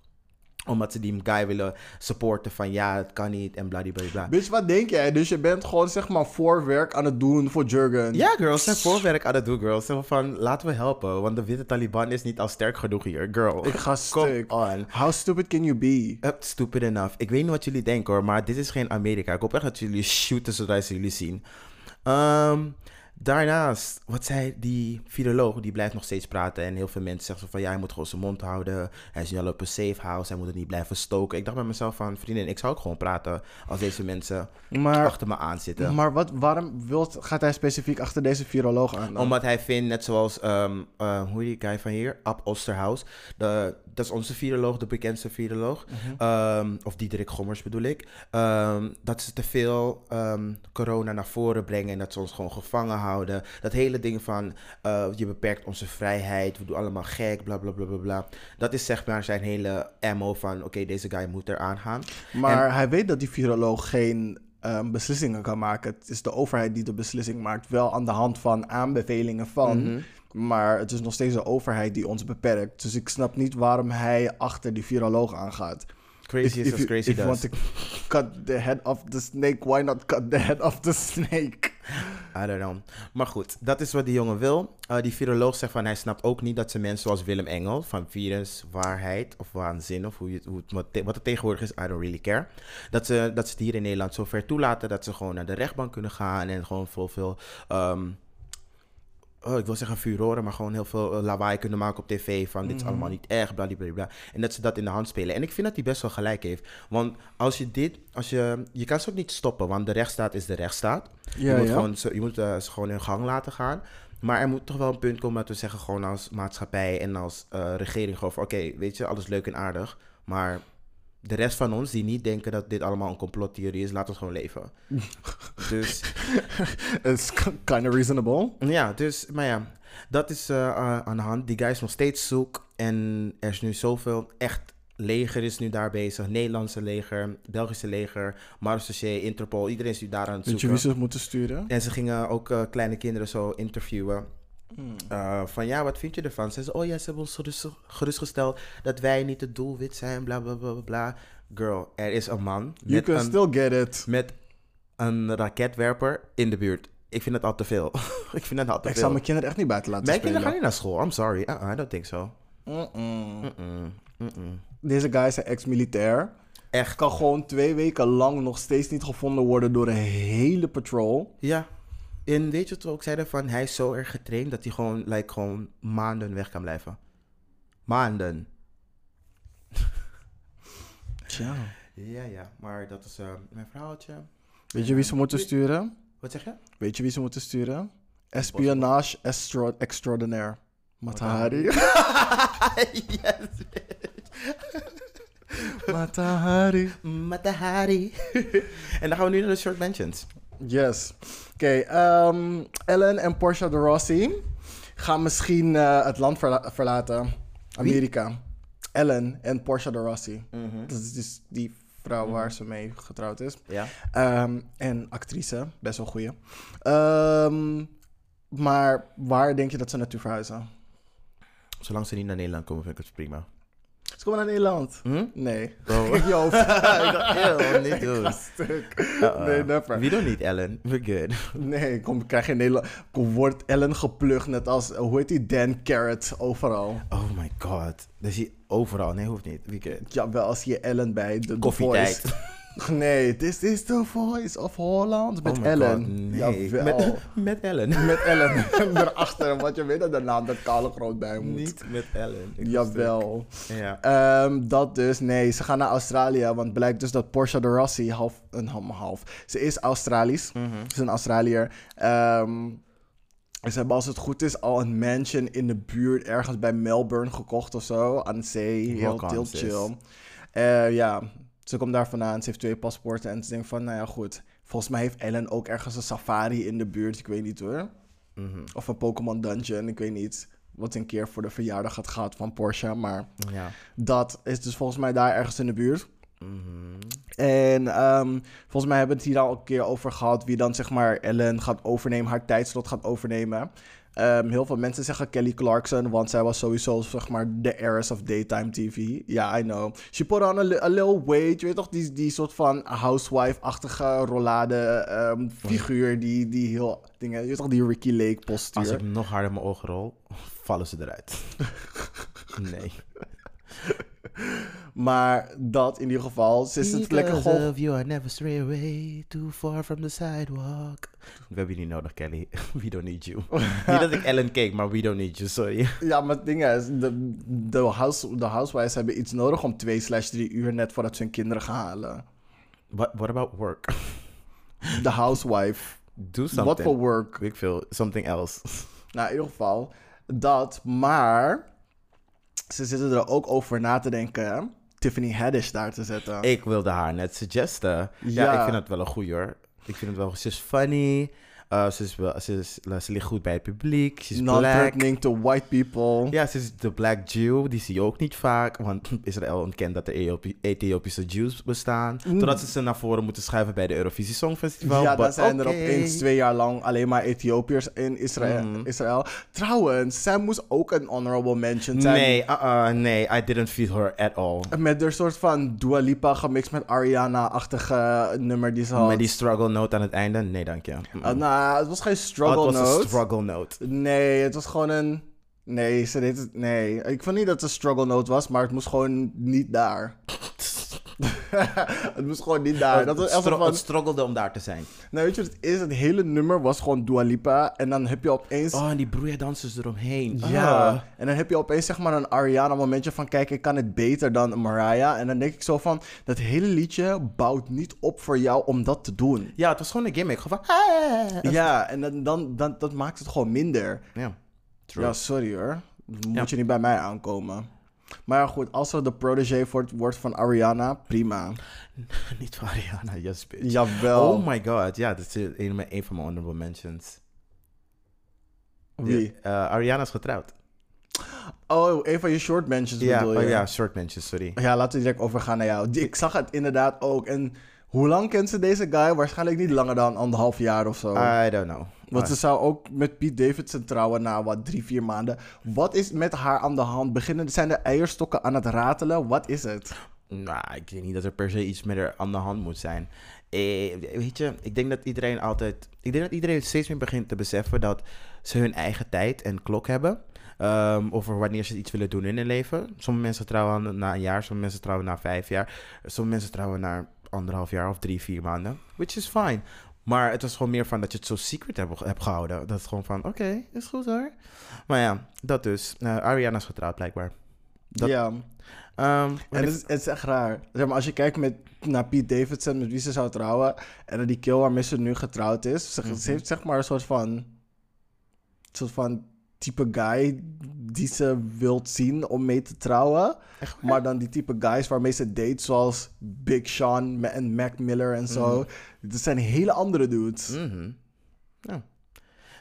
Omdat ze die guy willen supporten van ja, het kan niet en bladibladibla. Bitch, wat denk jij? Dus je bent gewoon zeg maar voorwerk aan het doen voor Jurgen. Ja, girls, zijn voorwerk aan het doen, girls. Zo van, laten we helpen, want de witte Taliban is niet al sterk genoeg hier, girl. Ik ga stuk. on. How stupid can you be? Uh, stupid enough. Ik weet niet wat jullie denken hoor, maar dit is geen Amerika. Ik hoop echt dat jullie shooten zodra ze jullie zien. Ehm, daarnaast, wat zei die viroloog, die blijft nog steeds praten. En heel veel mensen zeggen van ja, hij moet gewoon zijn mond houden. Hij is nu al op een safe house, hij moet het niet blijven stoken. Ik dacht bij mezelf van, vriendin, ik zou ook gewoon praten als deze mensen Maar, achter me aan zitten. maar wat, waarom wilt, gaat hij specifiek achter deze viroloog aan? dan? Omdat hij vindt, net zoals, ehm, eh, hoe heet die guy van hier? Ab Osterhaus. De, dat is onze viroloog, de bekendste viroloog. Ehm, of Diederik Gommers bedoel ik. Ehm, dat ze te veel ehm, corona naar voren brengen en dat ze ons gewoon gevangen houden. Dat hele ding van, eh, je beperkt onze vrijheid, we doen allemaal gek, bla bla bla bla bla. Dat is zeg maar zijn hele ammo van, oké, deze guy moet eraan gaan. Maar hij weet dat die viroloog geen beslissingen kan maken. Het is de overheid die de beslissing maakt. Wel aan de hand van aanbevelingen van. Mhm. Maar het is nog steeds de overheid die ons beperkt. Dus ik snap niet waarom hij achter die viroloog aangaat. Crazy is you- crazy if you want to cut the head of the snake, why not cut the head of the snake? I don't know. Maar goed, dat is wat die jongen wil. Uh, die viroloog zegt van hij snapt ook niet dat ze mensen zoals Willem Engel van virus, waarheid of waanzin of hoe je, hoe het, wat, te- wat het tegenwoordig is, I don't really care. Dat ze, dat ze het hier in Nederland zo ver toelaten dat ze gewoon naar de rechtbank kunnen gaan en gewoon veel, veel ehm, oh, ik wil zeggen furoren, maar gewoon heel veel eh, lawaai kunnen maken op tv van dit is allemaal niet echt, bladibladibla. En dat ze dat in de hand spelen. En ik vind dat hij best wel gelijk heeft. Want als je dit, als je, je kan ze ook niet stoppen, want de rechtsstaat is de rechtsstaat. Ja, je moet, ja. Gewoon, ze, je moet eh, ze gewoon hun gang laten gaan. Maar er moet toch wel een punt komen dat we zeggen gewoon als maatschappij en als eh, regering gewoon van oké, weet je, alles leuk en aardig. Maar de rest van ons die niet denken dat dit allemaal een complottheorie is, laat ons gewoon leven. dus It's kind of reasonable. ja, dus, maar ja, dat is eh, aan de hand. Die guy is nog steeds zoek. En er is nu zoveel echt leger is nu daar bezig. Nederlandse leger, Belgische leger, Marseille, Interpol. Iedereen is nu daar aan het zoeken. wie ze moeten sturen? En ze gingen ook eh, kleine kinderen zo interviewen. Eh, van ja, wat vind je ervan? Ze zeiden, oh ja, ze hebben ons gerust, gerustgesteld dat wij niet het doelwit zijn, bla bla bla bla. Girl, er is een man You met can een, still get it. met een raketwerper in de buurt. Ik vind het al te veel. ik vind het al te Ik veel. zou mijn kinderen echt niet buiten laten Mijn spelen. kinderen gaan niet naar school. I'm sorry. Uh-uh, I don't think so. Deze guy is een ex-militair. Echt. Kan gewoon twee weken lang nog steeds niet gevonden worden door een hele patrol. Ja. En weet je wat we ook zeiden? Van, hij is zo erg getraind dat hij gewoon, like, gewoon maanden weg kan blijven. Maanden. Tja. Ja, ja. Maar dat is eh, mijn verhaaltje. Weet je wie ze moeten sturen? Wat zeg je? Weet je wie ze moeten sturen? Espionage extra extraordinaire. Matahari. yes. Matahari. Matahari. en dan gaan we nu naar de short mentions. Yes. Oké, ehm, Ellen en Portia de Rossi gaan misschien eh, het land verla- verlaten. Amerika. Ellen en Portia de Rossi. Dat is dus die vrouw waar ze mee getrouwd is. Ja. Ehm, en actrice, best wel goeie. Ehm, maar waar denk je dat ze naartoe verhuizen? Zolang ze niet naar Nederland komen, vind ik het prima. Ze komen naar Nederland. Hm? Nee. Oh. Ik je hoofd. ik dacht, eeuw, niet doen. Nee, never. We don't need Ellen. We're good. Nee, kom, krijg je Nederland. Kom, wordt Ellen geplukt net als, hoe heet die, Dan Carrot overal. Oh my god. Dus hij overal. Nee, hoeft niet. We good. Ja, wel als je Ellen bij de Koffietijd. Nee, this is the voice of Holland met oh Ellen. god. Nee. Jawel. Met, met Ellen. Met Ellen erachter, want je weet dat de naam dat kale groot bij moet. Niet met Ellen. Ik Jawel. Ja. Ehm, dat dus, nee, ze gaan naar Australië, want blijkt dus dat Porsche de Rossi half, een half. Ze is Australisch, Mhm. ze is een Australiër. Ehm, ze hebben als het goed is al een mansion in de buurt ergens bij Melbourne gekocht of zo, aan de zee, heel, heel chill. Eh, ja, ze komt daar vandaan, ze heeft twee paspoorten en ze denkt van, nou ja goed. Volgens mij heeft Ellen ook ergens een safari in de buurt, ik weet niet hoor. Mhm. Of een Pokémon Dungeon, ik weet niet. Wat een keer voor de verjaardag had gehad van Porsche. Maar Ja. dat is dus volgens mij daar ergens in de buurt. Mhm. En ehm, volgens mij hebben we het hier al een keer over gehad. Wie dan zeg maar Ellen gaat overnemen, haar tijdslot gaat overnemen. Ehm, heel veel mensen zeggen Kelly Clarkson, want zij was sowieso zeg maar de heiress of daytime TV. Ja, I know. She put on a, a little weight. Je weet toch, die, die soort van housewife-achtige rollade ehm, figuur. Die, die heel dingen. Je weet toch, die Ricky Lake postuur. Als ik nog harder mijn ogen rol, vallen ze eruit. nee. Maar dat in ieder geval. Ze is het lekker you, I never stray away too far from the sidewalk. We hebben je niet nodig, Kelly. We don't need you. niet dat ik Ellen keek, maar we don't need you, sorry. Ja, maar het ding is, de, de, house, de housewives hebben iets nodig om twee slash drie uur net voordat ze hun kinderen gaan halen. What, what about work? De housewife. Do something. Wat voor work? Ik veel, something else. Nou, in ieder geval dat. Maar ze zitten er ook over na te denken. Tiffany Haddish daar te zetten. Ik wilde haar net suggesten. Ja, Ja. ik vind het wel een goeie hoor. Ik vind het wel, ze is funny. Uh, ze, is wel, ze, is, ze ligt goed bij het publiek. Ze is black. Non-threatening to white people. Ja, ze is de Black Jew. Die zie je ook niet vaak. Want Israël ontkent dat er Ethiopi- Ethiopische Jews bestaan. Mm. Totdat ze ze naar voren moeten schuiven bij de Eurovisie Songfestival. Ja, dan But zijn er opeens twee jaar lang alleen maar Ethiopiërs in Israël. Mhm. Israël. Trouwens, zij moest ook een honorable mention zijn. Nee, uh-uh, nee, I didn't feel her at all. Met een soort van Dua Lipa gemixt met Ariana-achtige nummer die ze had. Met die struggle note aan het einde? Nee, dank je. Mm-mm. Uh, nou, het was geen Oh, struggle het was note. een struggle note. Nee, het was gewoon een... Nee, ze deed het... Nee, ik vond niet dat het een struggle note was, maar het moest gewoon niet daar. het moest gewoon niet daar. Dat was het, echt stro- van... het struggelde om daar te zijn. Nou, weet je wat het is? Het hele nummer was gewoon Dua Lipa. En dan heb je opeens... Oh, en die broeidansers eromheen. Ja, en dan heb je opeens zeg maar een Ariana momentje van... Kijk, ik kan het beter dan Mariah. En dan denk ik zo van... Dat hele liedje bouwt niet op voor jou om dat te doen. Ja, het was gewoon een gimmick. Gewoon van... "Ah." Ja, en dan, dan, dan, dat maakt het gewoon minder. Ja, true. Ja, sorry hoor. Moet Ja. je niet bij mij aankomen. Maar goed, als er de protege wordt, wordt van Ariana, prima. Niet van Ariana, yes bitch. Jawel. Oh my god, ja, dat is een, een van mijn honorable mentions. Wie? De- eh, Ariana is getrouwd. Oh, een van je short mentions Ja, bedoel oh je? ja, short mentions, sorry. Ja, laten we direct overgaan naar jou. Ik zag het inderdaad ook. En hoe lang kent ze deze guy? Waarschijnlijk niet langer dan anderhalf jaar of zo. I don't know. Want ze zou ook met Pete Davidson trouwen na wat drie, vier maanden. Wat is met haar aan de hand? Beginnen, zijn de eierstokken aan het ratelen? Wat is het? Nou, ik denk niet dat er per se iets met haar aan de hand moet zijn. Eh, weet je, ik denk dat iedereen altijd... Ik denk dat iedereen steeds meer begint te beseffen dat ze hun eigen tijd en klok hebben. ehm, over wanneer ze iets willen doen in hun leven. Sommige mensen trouwen na een jaar, sommige mensen trouwen na vijf jaar. Sommige mensen trouwen na anderhalf jaar of drie, vier maanden. Which is fine. Maar het was gewoon meer van dat je het zo secret hebt, hebt gehouden. Dat het gewoon van, oké, is goed hoor. Maar ja, dat dus. Eh, Ariana is getrouwd blijkbaar. Dat- ja. Ehm, En het is, het is echt raar. Zeg maar, als je kijkt met, naar Pete Davidson, met wie ze zou trouwen, en dan die kill waarmee ze nu getrouwd is, ze, Mhm. ze heeft zeg maar een soort van, een soort van type guy die ze wilt zien om mee te trouwen. Echt? Maar dan die type guys waarmee ze date, zoals Big Sean en Mac Miller en zo. Mhm. Dat zijn hele andere dudes. Mhm. Ja.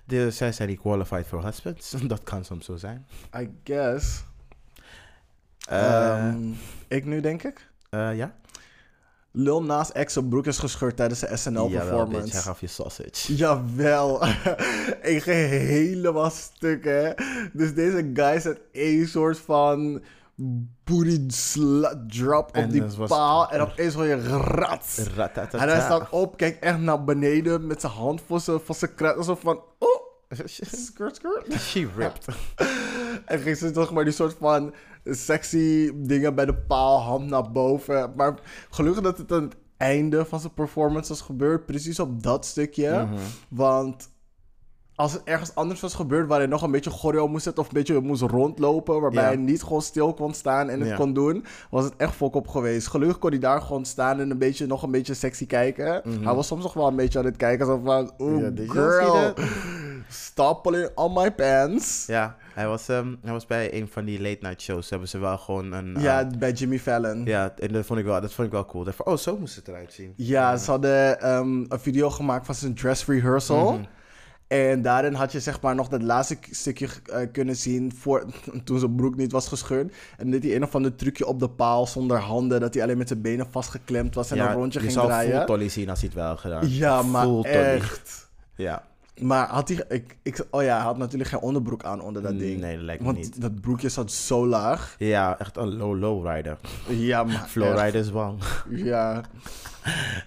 De, zij zijn die qualified for husbands. Dat kan soms zo zijn. I guess. Eh, Ehm, ik nu denk ik. eh, ja? Lil Nas X zijn broek is gescheurd tijdens de SNL-performance. Hij gaf je sausage. Jawel. ik ging helemaal stuk, hè. Dus deze guy zet één soort van booty slut drop En op die paal. En opeens hoor je rats. Ratatata. En hij staat op, kijkt echt naar beneden met zijn hand voor zijn, voor zijn kruid. Alsof van, oh, skirt, skirt. She ripped. En ging ze toch maar die soort van sexy dingen bij de paal, hand naar boven. Maar gelukkig dat het aan het einde van zijn performance was gebeurd. Precies op dat stukje. Mhm. Want als het ergens anders was gebeurd waar hij nog een beetje choreo moest zetten of een beetje moest rondlopen, waarbij Ja. hij niet gewoon stil kon staan en het Ja. kon doen, was het echt fok op geweest. Gelukkig kon hij daar gewoon staan en een beetje, nog een beetje sexy kijken. Hij was soms nog wel een beetje aan het kijken, zo van, oeh, Mhm. Ja, girl, stop pulling on my pants. Ja, hij was, ehm, hij was bij een van die late night shows. Hebben ze wel gewoon een... eh, Ja, bij Jimmy Fallon. Ja, ja, en dat vond ik wel, dat vond ik wel cool. Van, oh, zo moest het eruit zien. ze hadden ehm, een video gemaakt van zijn dress rehearsal. Mhm. En daarin had je zeg maar nog dat laatste stukje eh, kunnen zien voor, toen zijn broek niet was gescheurd. En dit hij een of ander trucje op de paal zonder handen, dat hij alleen met zijn benen vastgeklemd was en een rondje je ging zou draaien. full Tolly zien als hij het wel gedaan. Ja, maar Full echt. Ja. Maar had hij, ik, ik, oh ja, hij had natuurlijk geen onderbroek aan onder dat ding. Nee, dat lijkt me Want niet. dat broekje zat zo laag. Ja, echt een low, low rider. Ja, maar. Flowrider is bang. Ja.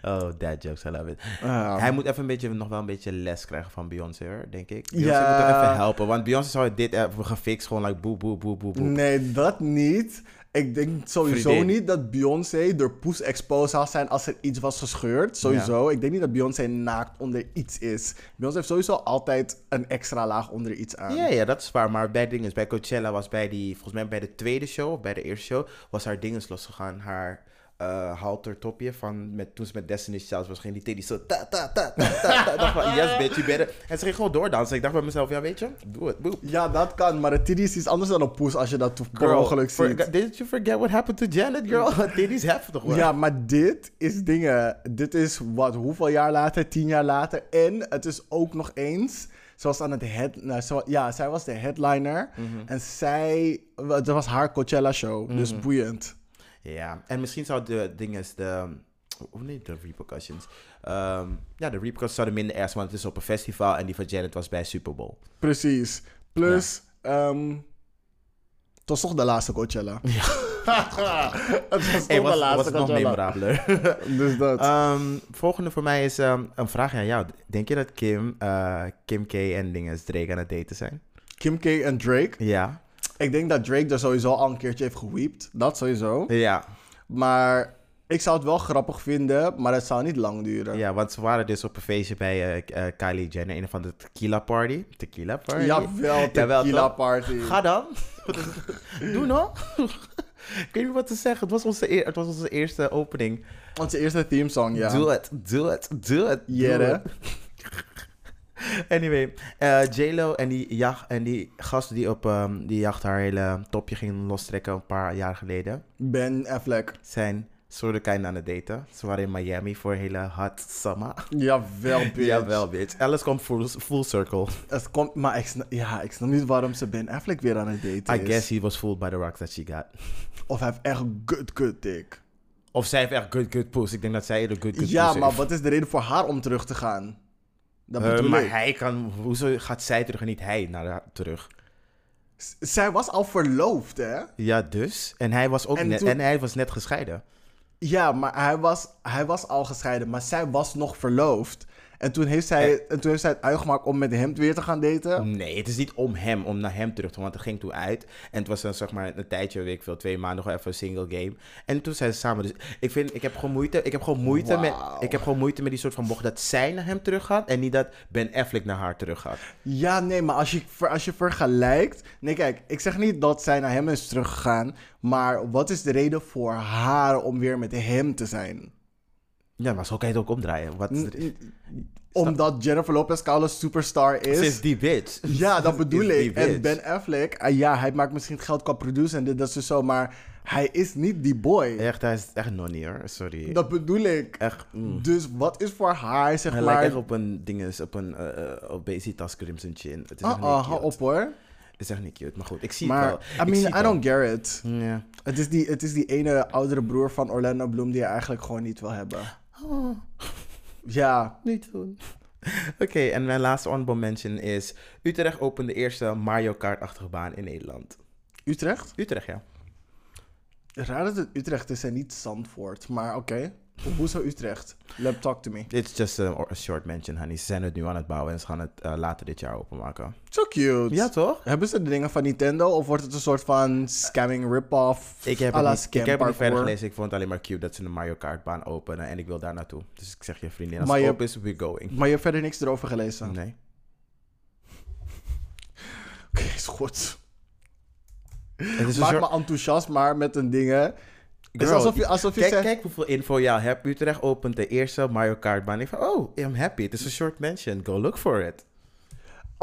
Oh, dad jokes, I love it. Hij moet even een beetje, nog wel een beetje les krijgen van Beyoncé, denk ik. Beyoncé Ja. moet hem even helpen, want Beyoncé zou dit hebben gefixt, gewoon like boe, boe, boe, boe, boe. Nee, dat niet. Ik denk sowieso Vriendin. niet dat Beyoncé door poes exposed zou zijn als er iets was gescheurd. Sowieso. Ik denk niet dat Beyoncé naakt onder iets is. Beyoncé heeft sowieso altijd een extra laag onder iets aan. Ja, ja, dat is waar. Maar bij dinges, bij Coachella was bij die, volgens mij bij de tweede show, of bij de eerste show, was haar dinges losgegaan. Haar eh halter topje van, met, toen ze met Destiny's Child was, ging die teddy zo ta ta ta ta ta. dacht van, yes bitch, you better. En ze ging gewoon doordansen. Ik dacht bij mezelf, ja weet je, doe het, boep. Ja, dat kan. Maar het titty is iets anders dan een poes als je dat to- per ongeluk for- ziet. did you forget what happened to Janet, girl? Titties heftig hoor. Ja, maar dit is dingen. Dit is wat, hoeveel jaar later? Tien jaar later. En het is ook nog eens. Zoals aan het head. Nou, ja, zij was de headliner. Mhm. En zij. Dat was haar Coachella show. Mhm. Dus boeiend. Ja, en misschien zou de dinges, de, hoe neemt de repercussions? Ehm, ja, de repercussions zouden minder erg zijn, want het is op een festival en die van Janet was bij Super Bowl. Precies. Plus. ehm, het was toch de laatste Coachella. het was toch Hey, de was, laatste was het nog Coachella. memorabeler. Dus dat. Ehm, volgende voor mij is een vraag aan jou. Denk je dat Kim, eh, Kim K en dinges Drake aan het daten zijn? Kim K en Drake. Ja. Ik denk dat Drake er sowieso al een keertje heeft geweept. Dat sowieso. Ja. Maar ik zou het wel grappig vinden, maar het zou niet lang duren. ja, want ze waren dus op een feestje bij eh, eh, Kylie Jenner, een van de tequila party. Tequila party? Jawel, Jawel, tequila toch? party. Ga dan. Doe nog. ik weet niet wat te zeggen. Het was onze, het was onze eerste opening. Onze eerste theme song, ja. Doe het, doe het, doe het. het. Anyway, eh J-Lo en die, jacht, en die gast die op ehm, die jacht haar hele topje ging lostrekken een paar jaar geleden, Ben Affleck. zijn soort kind aan het daten. Ze waren in Miami voor een hele hot summer. Jawel, bitch. Jawel, bitch. Alles komt full, full circle. Het komt, maar ik snap, ja, ik snap niet waarom ze Ben Affleck weer aan het daten I is. guess he was fooled by the rocks that she got. Of hij heeft echt good, good dick. Of zij heeft echt good, good puss. Ik denk dat zij eerder good, good ja, puss maar heeft. wat is de reden voor haar om terug te gaan? Dat maar ik. hij kan... Hoezo gaat zij terug en niet hij naar haar terug? Zij was al verloofd, hè? Ja, dus. En hij was ook En net, toen- en hij was net gescheiden. Ja, maar hij was, hij was al gescheiden, maar zij was nog verloofd. En toen heeft zij, en toen heeft zij het uitgemaakt om met hem weer te gaan daten. Nee, het is niet om hem, om naar hem terug te gaan. Want het ging toen uit. En het was dan zeg maar een tijdje, weet ik veel, twee maanden, nog even een single game. En toen zijn ze samen. Dus ik vind, ik heb gewoon moeite, ik heb gewoon moeite, met, ik heb gewoon moeite met die soort van bocht dat zij naar hem terug gaat. En niet dat Ben Affleck naar haar terug gaat. Ja, nee, maar als je, als je vergelijkt. Nee, kijk, ik zeg niet dat zij naar hem is teruggegaan. Maar wat is de reden voor haar om weer met hem te zijn? Ja, maar zo kan je het ook omdraaien. Wat is er- Omdat Jennifer Lopez Carlos superstar is. Sinds die bitch. Ja, dat bedoel Is ik. En. Ben Affleck, ah, ja, hij maakt misschien geld qua producer en dit, dat is zo, maar hij is niet die boy. Echt, hij is echt nonnie hoor. Sorry. Dat bedoel ik. Echt. mm. Dus wat is voor haar, zeg Hij maar... lijkt echt op een dinges, op een uh, obesitas crimson chin. Het is cute. hou op hoor. Het is echt niet cute. Maar goed, ik zie Maar, het wel. I mean, I don't get it. Het is, die, het is die ene oudere broer van Orlando Bloom die je eigenlijk gewoon niet wil hebben. Oh, Ja, niet doen. Oké, en mijn laatste honorable mention is... Utrecht opent de eerste Mario Kart-achtige baan in Nederland. Utrecht? Utrecht, ja. Raar dat het Utrecht is en niet Zandvoort. Maar oké. Hoezo Utrecht? Let talk to me. It's just a, a short mention, honey. Ze zijn het nu aan het bouwen en ze gaan het eh, later dit jaar openmaken. So cute. Ja, toch? Hebben ze de dingen van Nintendo of wordt het een soort van scamming rip-off? Ik heb, het niet, ik heb het niet verder gelezen. Ik vond het alleen maar cute dat ze een Mario Kart baan openen. En ik wil daar naartoe. Dus ik zeg je vriendin, als Maar het open is, we're going. Maar je hebt verder niks erover gelezen? Oké, Nee. is goed. Het is Maak soort- me enthousiast, maar met een dingen. Het is Girl, alsof je, alsof je Kijk, zegt... kijk hoeveel info je al hebt. Utrecht opent de eerste Mario Kart baan. Ik van, oh, I'm happy. Het is een short mention. Go look for it.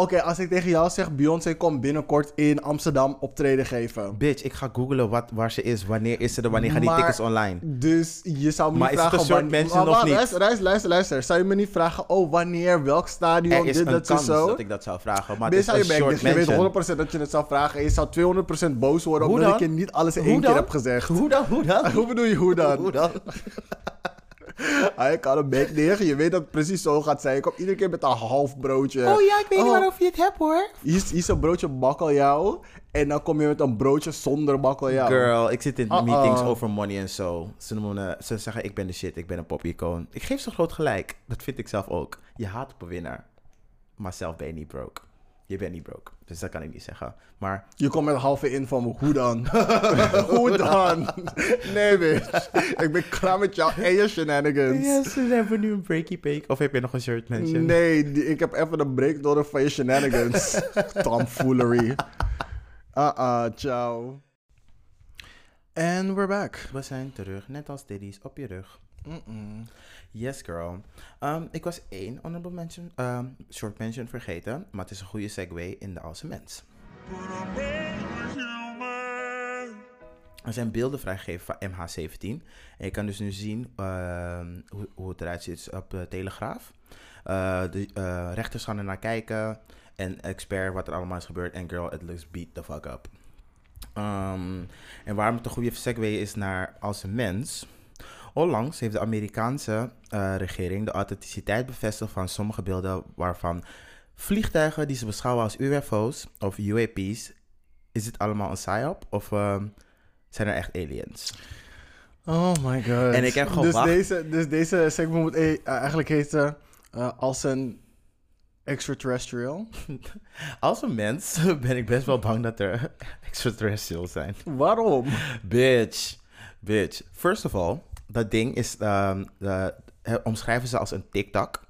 Oké, als ik tegen jou zeg, Beyoncé komt binnenkort in Amsterdam optreden geven. Bitch, ik ga googlen wat, waar ze is. Wanneer is ze er? Wanneer gaan die tickets online? Dus je zou me Maar niet is vragen... Maar of wacht, niet? Luister, luister, luister, luister. Zou je me niet vragen, oh, wanneer, welk stadion, Er is dit, een dat, kans zo? dat ik dat zou vragen. Maar Ben het is je een short dus je weet mention. 100% dat je het zou vragen en je zou 200% boos worden omdat ik je niet alles in één keer heb gezegd. Hoe dan? Hoe dan? Hoe bedoel je hoe dan? Hoe dan? Hij kan een bek neer. Je weet dat het precies zo gaat zijn. Je komt iedere keer met een half broodje. Oh ja, ik weet niet Oh. waarover je het hebt hoor. Hier is, hier is een broodje bakkeljauw. En dan kom je met een broodje zonder bakkeljauw. Girl, ik zit in Uh-uh. meetings over money en zo. Ze, noemen, me- ze zeggen ik ben de shit, ik ben een pop-icoon. Ik geef ze groot gelijk. Dat vind ik zelf ook. Je haat op een winnaar. Maar zelf ben je niet broke. Je bent niet broke. Dus dat kan ik niet zeggen. Maar Je komt met halve in van. Hoe dan? hoe dan? nee, bitch. Ik ben klaar met jou en je shenanigans. Yes, we hebben nu een breaky peak. Of heb je nog een shirt mention? Nee, die- ik heb even een break nodig van je shenanigans. Tomfoolery. Uh-uh, ciao. And we're back. We zijn terug, net als Diddy's, op je rug. Mm-mm. Yes, girl. Um, ik was één honorable mention, um, short mention vergeten. Maar het is een goede segue in de Alse Mens. Er zijn beelden vrijgegeven van MH17. En je kan dus nu zien ehm, hoe, hoe het eruit ziet op Telegraaf. Eh, de eh, rechters gaan er naar kijken. En expert wat er allemaal is gebeurd. En girl, it looks beat the fuck up. Ehm, en waarom het een goede segue is naar als een mens. Onlangs heeft de Amerikaanse eh, regering de authenticiteit bevestigd van sommige beelden waarvan vliegtuigen die ze beschouwen als UFO's of UAP's, is het allemaal een psyop of ehm, zijn er echt aliens? Oh my god. En ik heb dus gewacht. deze, dus deze segment moet e- eh, eigenlijk heten eh, als een extraterrestrial. Als een mens ben ik best wel bang dat er extraterrestrials zijn. Waarom? Bitch. Bitch. First of all, dat ding is, ehm, de- eh, omschrijven ze als een tic-tac.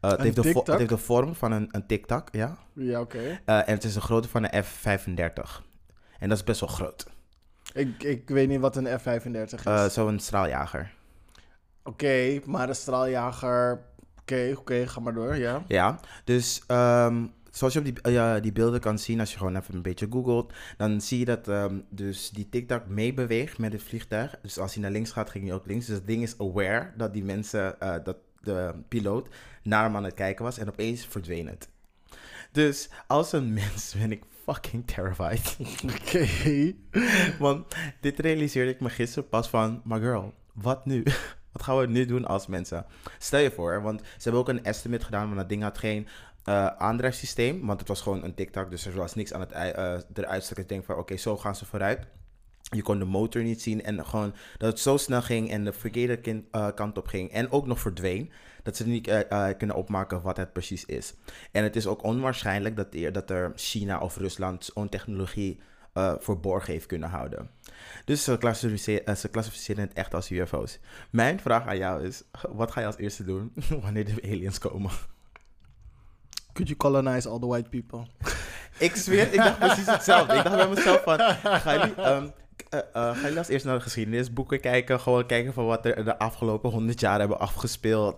Eh, het, Een heeft de het heeft de vorm van een, een tic-tac, ja. Ja, oké. Eh, en het is de grootte van een F-35. En dat is best wel groot. Ik, ik weet niet wat een F-35 is. Eh, Zo'n straaljager. oké, maar de straaljager... Oké, oké, ga maar door, ja. Ja, dus ehm, zoals je op die, ja, die beelden kan zien, als je gewoon even een beetje googelt, dan zie je dat ehm, dus die tic-tac meebeweegt met het vliegtuig. Dus als hij naar links gaat, ging hij ook links. Dus het ding is aware dat die mensen, eh, dat de piloot naar hem aan het kijken was en opeens verdween het. Dus als een mens ben ik fucking terrified. Oké. Want dit realiseerde ik me gisteren pas van, maar girl, wat nu? Wat gaan we nu doen als mensen? Stel je voor, want ze hebben ook een estimate gedaan, want dat ding had geen eh aandrijfsysteem, want het was gewoon een tic-tac, dus er was niks aan het eh, eruit. Ik denk van, oké, zo gaan ze vooruit. Je kon de motor niet zien en gewoon dat het zo snel ging en de verkeerde eh, kant op ging en ook nog verdween. Dat ze niet kunnen opmaken wat het precies is. En het is ook onwaarschijnlijk dat, er- dat er China of Rusland zo'n technologie eh verborgen heeft kunnen houden. Dus ze klassificeren, eh, ze klassificeren het echt als UFO's. Mijn vraag aan jou is: wat ga je als eerste doen wanneer de aliens komen? Could you colonize all the white people? Ik zweer, ik dacht precies hetzelfde. Ik dacht bij mezelf van, eh, eh, gaan jullie als eerst naar de geschiedenisboeken kijken? Gewoon kijken van wat er de afgelopen honderd jaar hebben afgespeeld.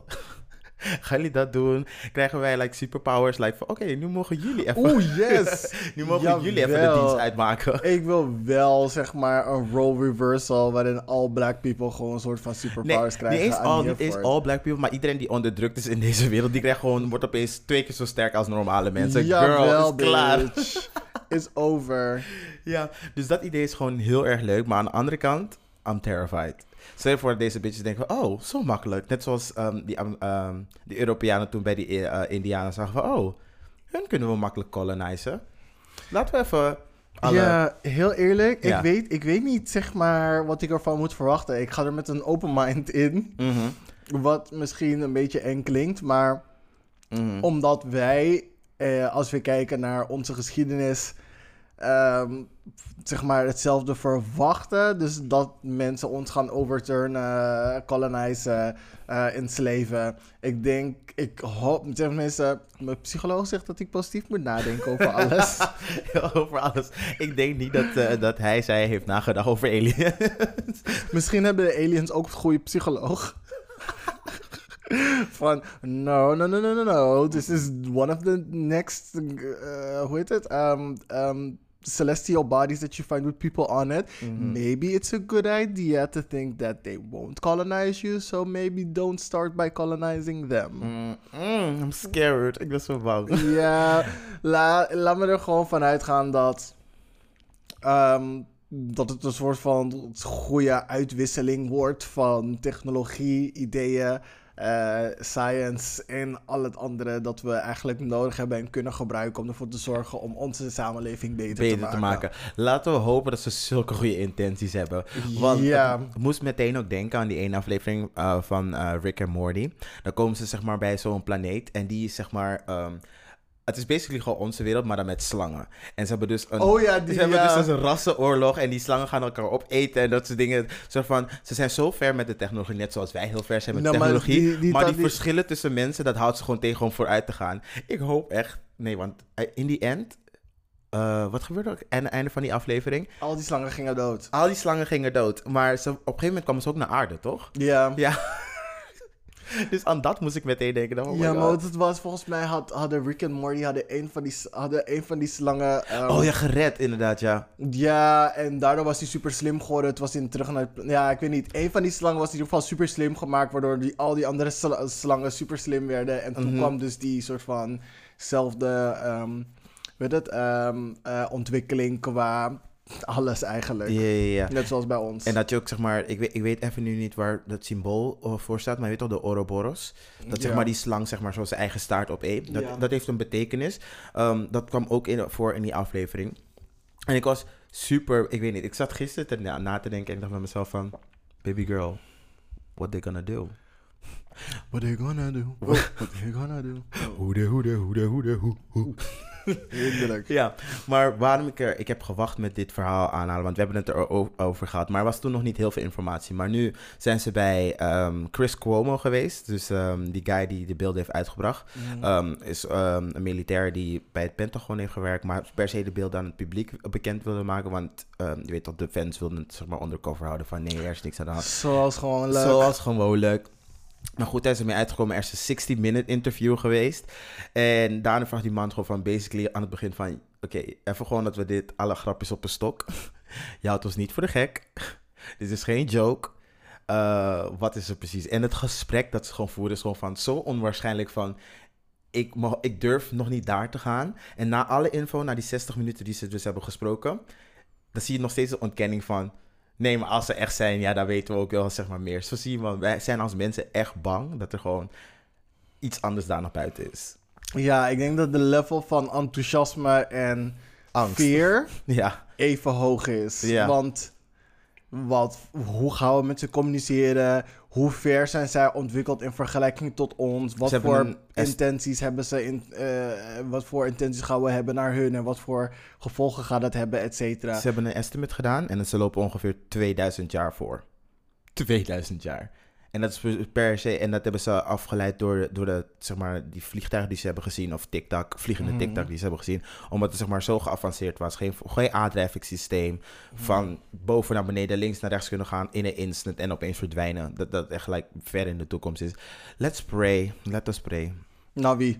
gaan jullie dat doen? Krijgen wij like superpowers? Like van, oké, nu mogen jullie even, Oeh, yes! nu mogen jullie even de dienst uitmaken. Ik wil wel, zeg maar, een role reversal waarin all black people gewoon een soort van Nee, superpowers niet krijgen. eens, all, niet eens for it. all black people, maar iedereen die onderdrukt is in deze wereld, die krijgt gewoon, wordt opeens twee keer zo sterk als normale mensen. Jawel, Girl, is klaar. is over. Ja, dus dat idee is gewoon heel erg leuk. Maar aan de andere kant, I'm terrified. Stel je voor deze bitches denken van, oh, zo makkelijk. Net zoals ehm, die, um, die Europeanen toen bij die eh, Indianen zagen van, oh, hun kunnen we makkelijk colonizen. Laten we even alle... Ja, heel eerlijk. Ja. Ik, weet, ik weet niet zeg maar wat ik ervan moet verwachten. Ik ga er met een open mind in. Mhm, Wat misschien een beetje eng klinkt, maar mhm. omdat wij, eh, als we kijken naar onze geschiedenis, zeg maar hetzelfde verwachten. Dus dat mensen ons gaan overturnen, colonizen, eh enslaven. Ik denk, ik hoop, tenminste, mijn psycholoog zegt dat ik positief moet nadenken over alles. over alles. Ik denk niet dat, eh, dat hij zij heeft nagedacht over aliens. Misschien hebben de aliens ook een goede psycholoog. Van, no, no, no, no, no, no. This is one of the next, uh, hoe heet het? Um, um, celestial bodies that you find with people on it. Maybe it's a good idea to think that they won't colonize you. So maybe don't start by colonizing them. I'm scared. Ik ben zo bang. Ja, la, laat me er gewoon van uitgaan dat, ehm, dat het een soort van goede uitwisseling wordt van technologie, ideeën, eh, science en al het andere dat we eigenlijk nodig hebben en kunnen gebruiken om ervoor te zorgen om onze samenleving beter, beter te maken. Laten we hopen dat ze zulke goede intenties hebben. Want ik moest meteen ook denken aan die ene aflevering eh, van eh, Rick en Morty. Dan komen ze zeg maar bij zo'n planeet en die is zeg maar... ehm, het is basically gewoon onze wereld, maar dan met slangen. En ze hebben dus een, Oh ja, die, ze hebben ja. dus een rassenoorlog en die slangen gaan elkaar opeten en dat soort dingen. Zo van, ze zijn zo ver met de technologie, net zoals wij heel ver zijn met Nou, maar technologie. die- die- maar die, die- verschillen tussen mensen, dat houdt ze gewoon tegen om vooruit te gaan. Ik hoop echt, nee, want eh, in die end, eh, wat gebeurde er aan het einde van die aflevering? Al die slangen gingen dood. Al die slangen gingen dood, maar ze, op een gegeven moment kwamen ze ook naar aarde, toch? Ja. Ja. dus aan dat moest ik meteen denken. Oh ja, maar het was, volgens mij had, hadden Rick en Morty hadden een van die, hadden een van die slangen... ehm, Oh ja, gered inderdaad, ja. Ja, en daardoor was hij super slim geworden. Het was in terug naar. Ja, ik weet niet. Een van die slangen was in ieder geval super slim gemaakt. Waardoor die, al die andere sla- slangen super slim werden. En toen Mhm. kwam dus die soort van. zelfde. ehm weet het? ehm, eh, ontwikkeling qua alles eigenlijk. Ja, ja, ja. Net zoals bij ons. En dat je ook, zeg maar, ik weet, ik weet even nu niet waar dat symbool voor staat, maar je weet toch, de Ouroboros? Dat zeg Ja. maar die slang, zeg maar, zo zijn eigen staart opeet. Dat, Ja. dat heeft een betekenis. Ehm, dat kwam ook in, voor in die aflevering. En ik was super, ik weet niet, ik zat gisteren te, na, na te denken en ik dacht bij mezelf van, baby girl, what they gonna do? What are you gonna do? What are you gonna do? Hoede, hoede, hoede, hoede, hoe, Ja, maar waarom ik er... Ik heb gewacht met dit verhaal aanhalen, want we hebben het erover gehad. Maar er was toen nog niet heel veel informatie. Maar nu zijn ze bij ehm, Chris Cuomo geweest. Dus ehm, die guy die de beelden heeft uitgebracht. Ehm, is een militair die bij het Pentagon heeft gewerkt. Maar per se de beelden aan het publiek bekend wilde maken. Want je weet toch, de fans wilden het zeg maar undercover houden. Van nee, er is niks aan de hand. Zoals gewoon leuk. Zoals gewoonlijk. Maar goed, hij is ermee uitgekomen. Er is een 60-minute interview geweest. En daarna vraagt die man gewoon van basically aan het begin van... Oké, even gewoon dat we dit alle grapjes op een stok. Je houdt ons niet voor de gek. dit is geen joke. Eh, wat is er precies? En het gesprek dat ze gewoon voeren is gewoon van zo onwaarschijnlijk van... Ik, mag, ik durf nog niet daar te gaan. En na alle info, na die 60 minuten die ze dus hebben gesproken... Dan zie je nog steeds een ontkenning van... Nee, maar als ze echt zijn, ja, dan weten we ook wel zeg maar meer. Zo zie je, man, wij zijn als mensen echt bang dat er gewoon iets anders daar nog buiten is. Ja, ik denk dat de level van enthousiasme en Angst. fear Ja, even hoog is. Ja. Want wat, hoe gaan we met ze communiceren? Hoe ver zijn zij ontwikkeld in vergelijking tot ons? Wat voor een intenties hebben ze in, eh, wat voor intenties gaan we hebben naar hun en wat voor gevolgen gaat dat hebben, et cetera. ze hebben een estimate gedaan en ze lopen ongeveer 2000 jaar voor. 2000 jaar. En dat is per- se, en dat hebben ze afgeleid door, door de, zeg maar, die vliegtuigen die ze hebben gezien, of TikTok, vliegende Mhm. TikTok die ze hebben gezien, omdat het zeg maar zo geavanceerd was. Geen, geen aardrijvingssysteem van boven naar beneden, links naar rechts kunnen gaan in een instant en opeens verdwijnen. Dat dat echt gelijk ver in de toekomst is. Let's pray, let us pray. Nou wie?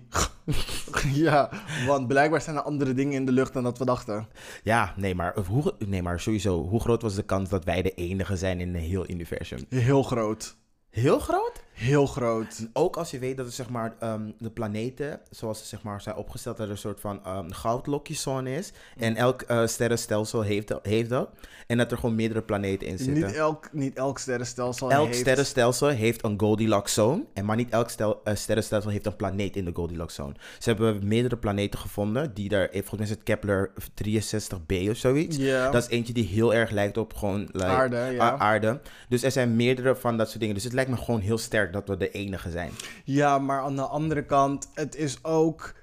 ja, want blijkbaar zijn er andere dingen in de lucht dan dat we dachten. Ja, nee maar, hoe, nee, maar sowieso, hoe groot was de kans dat wij de enige zijn in een heel universum? Heel groot. Heel groot? Heel groot. Ook als je weet dat het, zeg maar, ehm, de planeten, zoals ze zeg maar, zijn opgesteld, dat er een soort van um, goudlokjeszone is. En elk eh, sterrenstelsel heeft dat, heeft dat. En dat er gewoon meerdere planeten in zitten. Niet elk, niet elk sterrenstelsel elk heeft... sterrenstelsel heeft een Goldilocks zone. En maar niet elk stel, eh, sterrenstelsel heeft een planeet in de Goldilocks zone. Ze hebben meerdere planeten gevonden. Die daar, eh, volgens mij is het Kepler 63b of zoiets. Dat is eentje die heel erg lijkt op gewoon like, Aarde, ja. aarde. Dus er zijn meerdere van dat soort dingen. Dus het lijkt me gewoon heel sterk dat we de enige zijn. Ja, maar aan de andere kant, het is ook.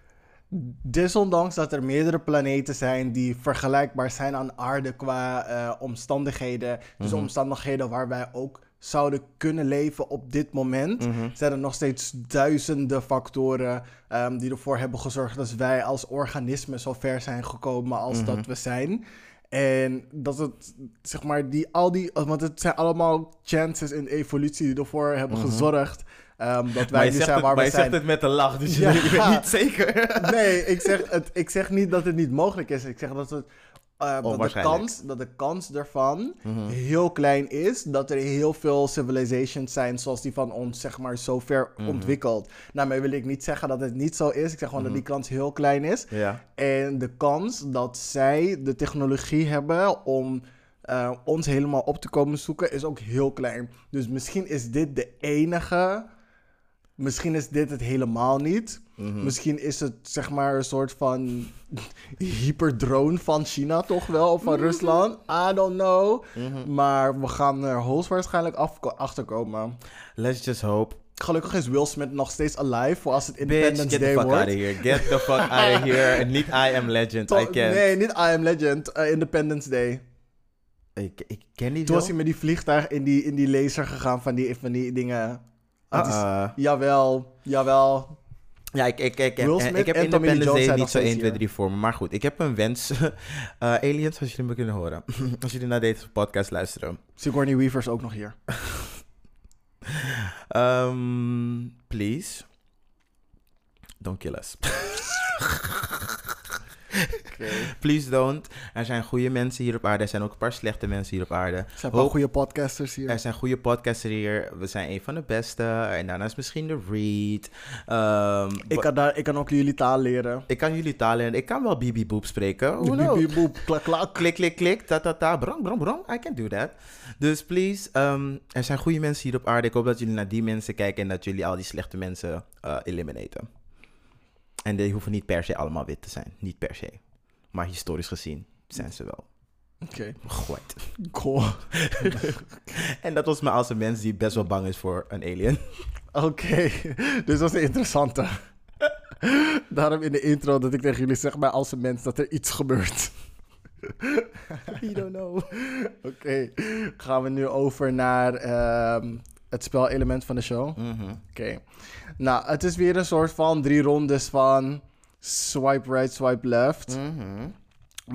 Desondanks dat er meerdere planeten zijn die vergelijkbaar zijn aan aarde qua eh, omstandigheden. Dus omstandigheden waar wij ook zouden kunnen leven op dit moment. Zijn er nog steeds duizenden factoren ehm, die ervoor hebben gezorgd dat wij als organisme zo ver zijn gekomen als dat we zijn. En dat het, zeg maar, die, al die, want het zijn allemaal chances in evolutie die ervoor hebben gezorgd ehm, dat wij nu zijn waar we zijn. met een lach, dus je weet- je weet niet zeker. Nee, ik zeg, het, ik zeg niet dat het niet mogelijk is. Ik zeg dat, het, eh, dat, de, kans, dat de kans ervan heel klein is. Dat er heel veel civilizations zijn zoals die van ons, zeg maar, zo ver ontwikkeld. Daarmee wil ik niet zeggen dat het niet zo is. Ik zeg gewoon dat die kans heel klein is. Ja. En de kans dat zij de technologie hebben om eh, ons helemaal op te komen zoeken is ook heel klein. Dus misschien is dit de enige. Misschien is dit het helemaal niet. Misschien is het zeg maar een soort van hyperdrone van China toch wel, of van Rusland. I don't know. Maar we gaan er hoogstwaarschijnlijk af achterkomen. Let's just hope. Gelukkig is Will Smith nog steeds alive voor als het Bitch, Independence get the Day fuck wordt. out of here. Get the fuck out of here. En niet I am legend. I can't. Nee, niet I Am Legend. eh, Independence Day. Ik, ik ken die Toen was hij met die vliegtuig in die, in die laser gegaan van die, van die dingen. Het is- Uh-uh. Jawel, jawel. Ja, ik, ik, ik, Will ik, Smith ik heb en Lee Independence Day niet zo 1, steeds 2, hier. 3 voor me. Maar goed, ik heb een wens. Eh, aliens, als jullie me kunnen horen. als jullie naar deze podcast luisteren. Sigourney Weaver is ook nog hier. Ehm, please. Don't kill us. Please don't. Er zijn goede mensen hier op aarde. Er zijn ook een paar slechte mensen hier op aarde. Er zijn Hoop- goede podcasters hier. Er zijn goede podcasters hier. We zijn een van de beste. En daarnaast misschien de Read. Ehm, Ik kan, daar, ik kan ook jullie taal leren. ik kan jullie taal leren. Ik kan wel Bibi Boop spreken. Biep, boep, klak, klak. Klik, klik, klik. Ta, ta, ta. Brong, brong, brong. I can do that. Dus please, ehm, er zijn goede mensen hier op aarde. Ik hoop dat jullie naar die mensen kijken en dat jullie al die slechte mensen eh eliminaten. En die hoeven niet per se allemaal wit te zijn. Niet per se. Maar historisch gezien zijn ze wel Oké, cool. En dat was me als een mens die best wel bang is voor een alien. Oké, dus dat is een interessante. Daarom in de intro dat ik tegen jullie zeg, maar als een mens, dat er iets gebeurt. You don't know. Oké, gaan we nu over naar ehm, het spelelement van de show. Mhm. Oké. Nou, het is weer een soort van drie rondes van swipe right, swipe left. Mhm.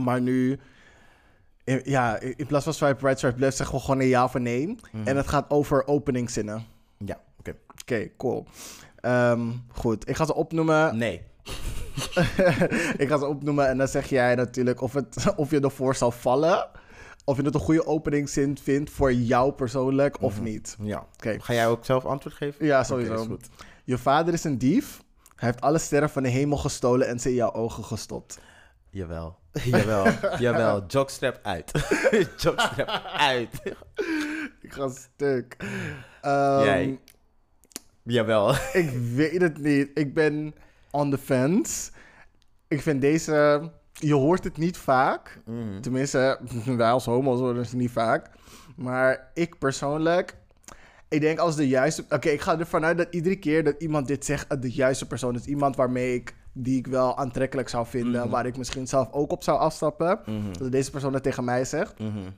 Maar nu, in- ja, in plaats van swipe right, swipe left, zeggen we gewoon een ja of een nee. En het gaat over openingszinnen. Ja, oké. Oké, cool. Ehm, goed, ik ga ze opnoemen. Nee. ik ga ze opnoemen en dan zeg jij natuurlijk of, het, of je ervoor zou vallen. Of je het een goede openingszin vindt voor jou persoonlijk of niet. Ja. Oké. Ga jij ook zelf antwoord geven? Ja, sowieso. goed. Je vader is een dief. Hij heeft alle sterren van de hemel gestolen en ze in jouw ogen gestopt. Jawel. Jawel. Jawel. Jockstrap uit. Jockstrap uit. Ik ga stuk. Ehm, Jij. Jawel. Ik weet het niet. Ik ben on the fence. Ik vind deze... Je hoort het niet vaak. Mhm. Tenminste, wij als homo's horen het niet vaak. Maar ik persoonlijk... Ik denk als de juiste... Oké, ik ga ervan uit dat iedere keer dat iemand dit zegt... het de juiste persoon is. Iemand waarmee ik... Die ik wel aantrekkelijk zou vinden. Waar ik misschien zelf ook op zou afstappen. Mhm. Dat deze persoon het tegen mij zegt. Mhm.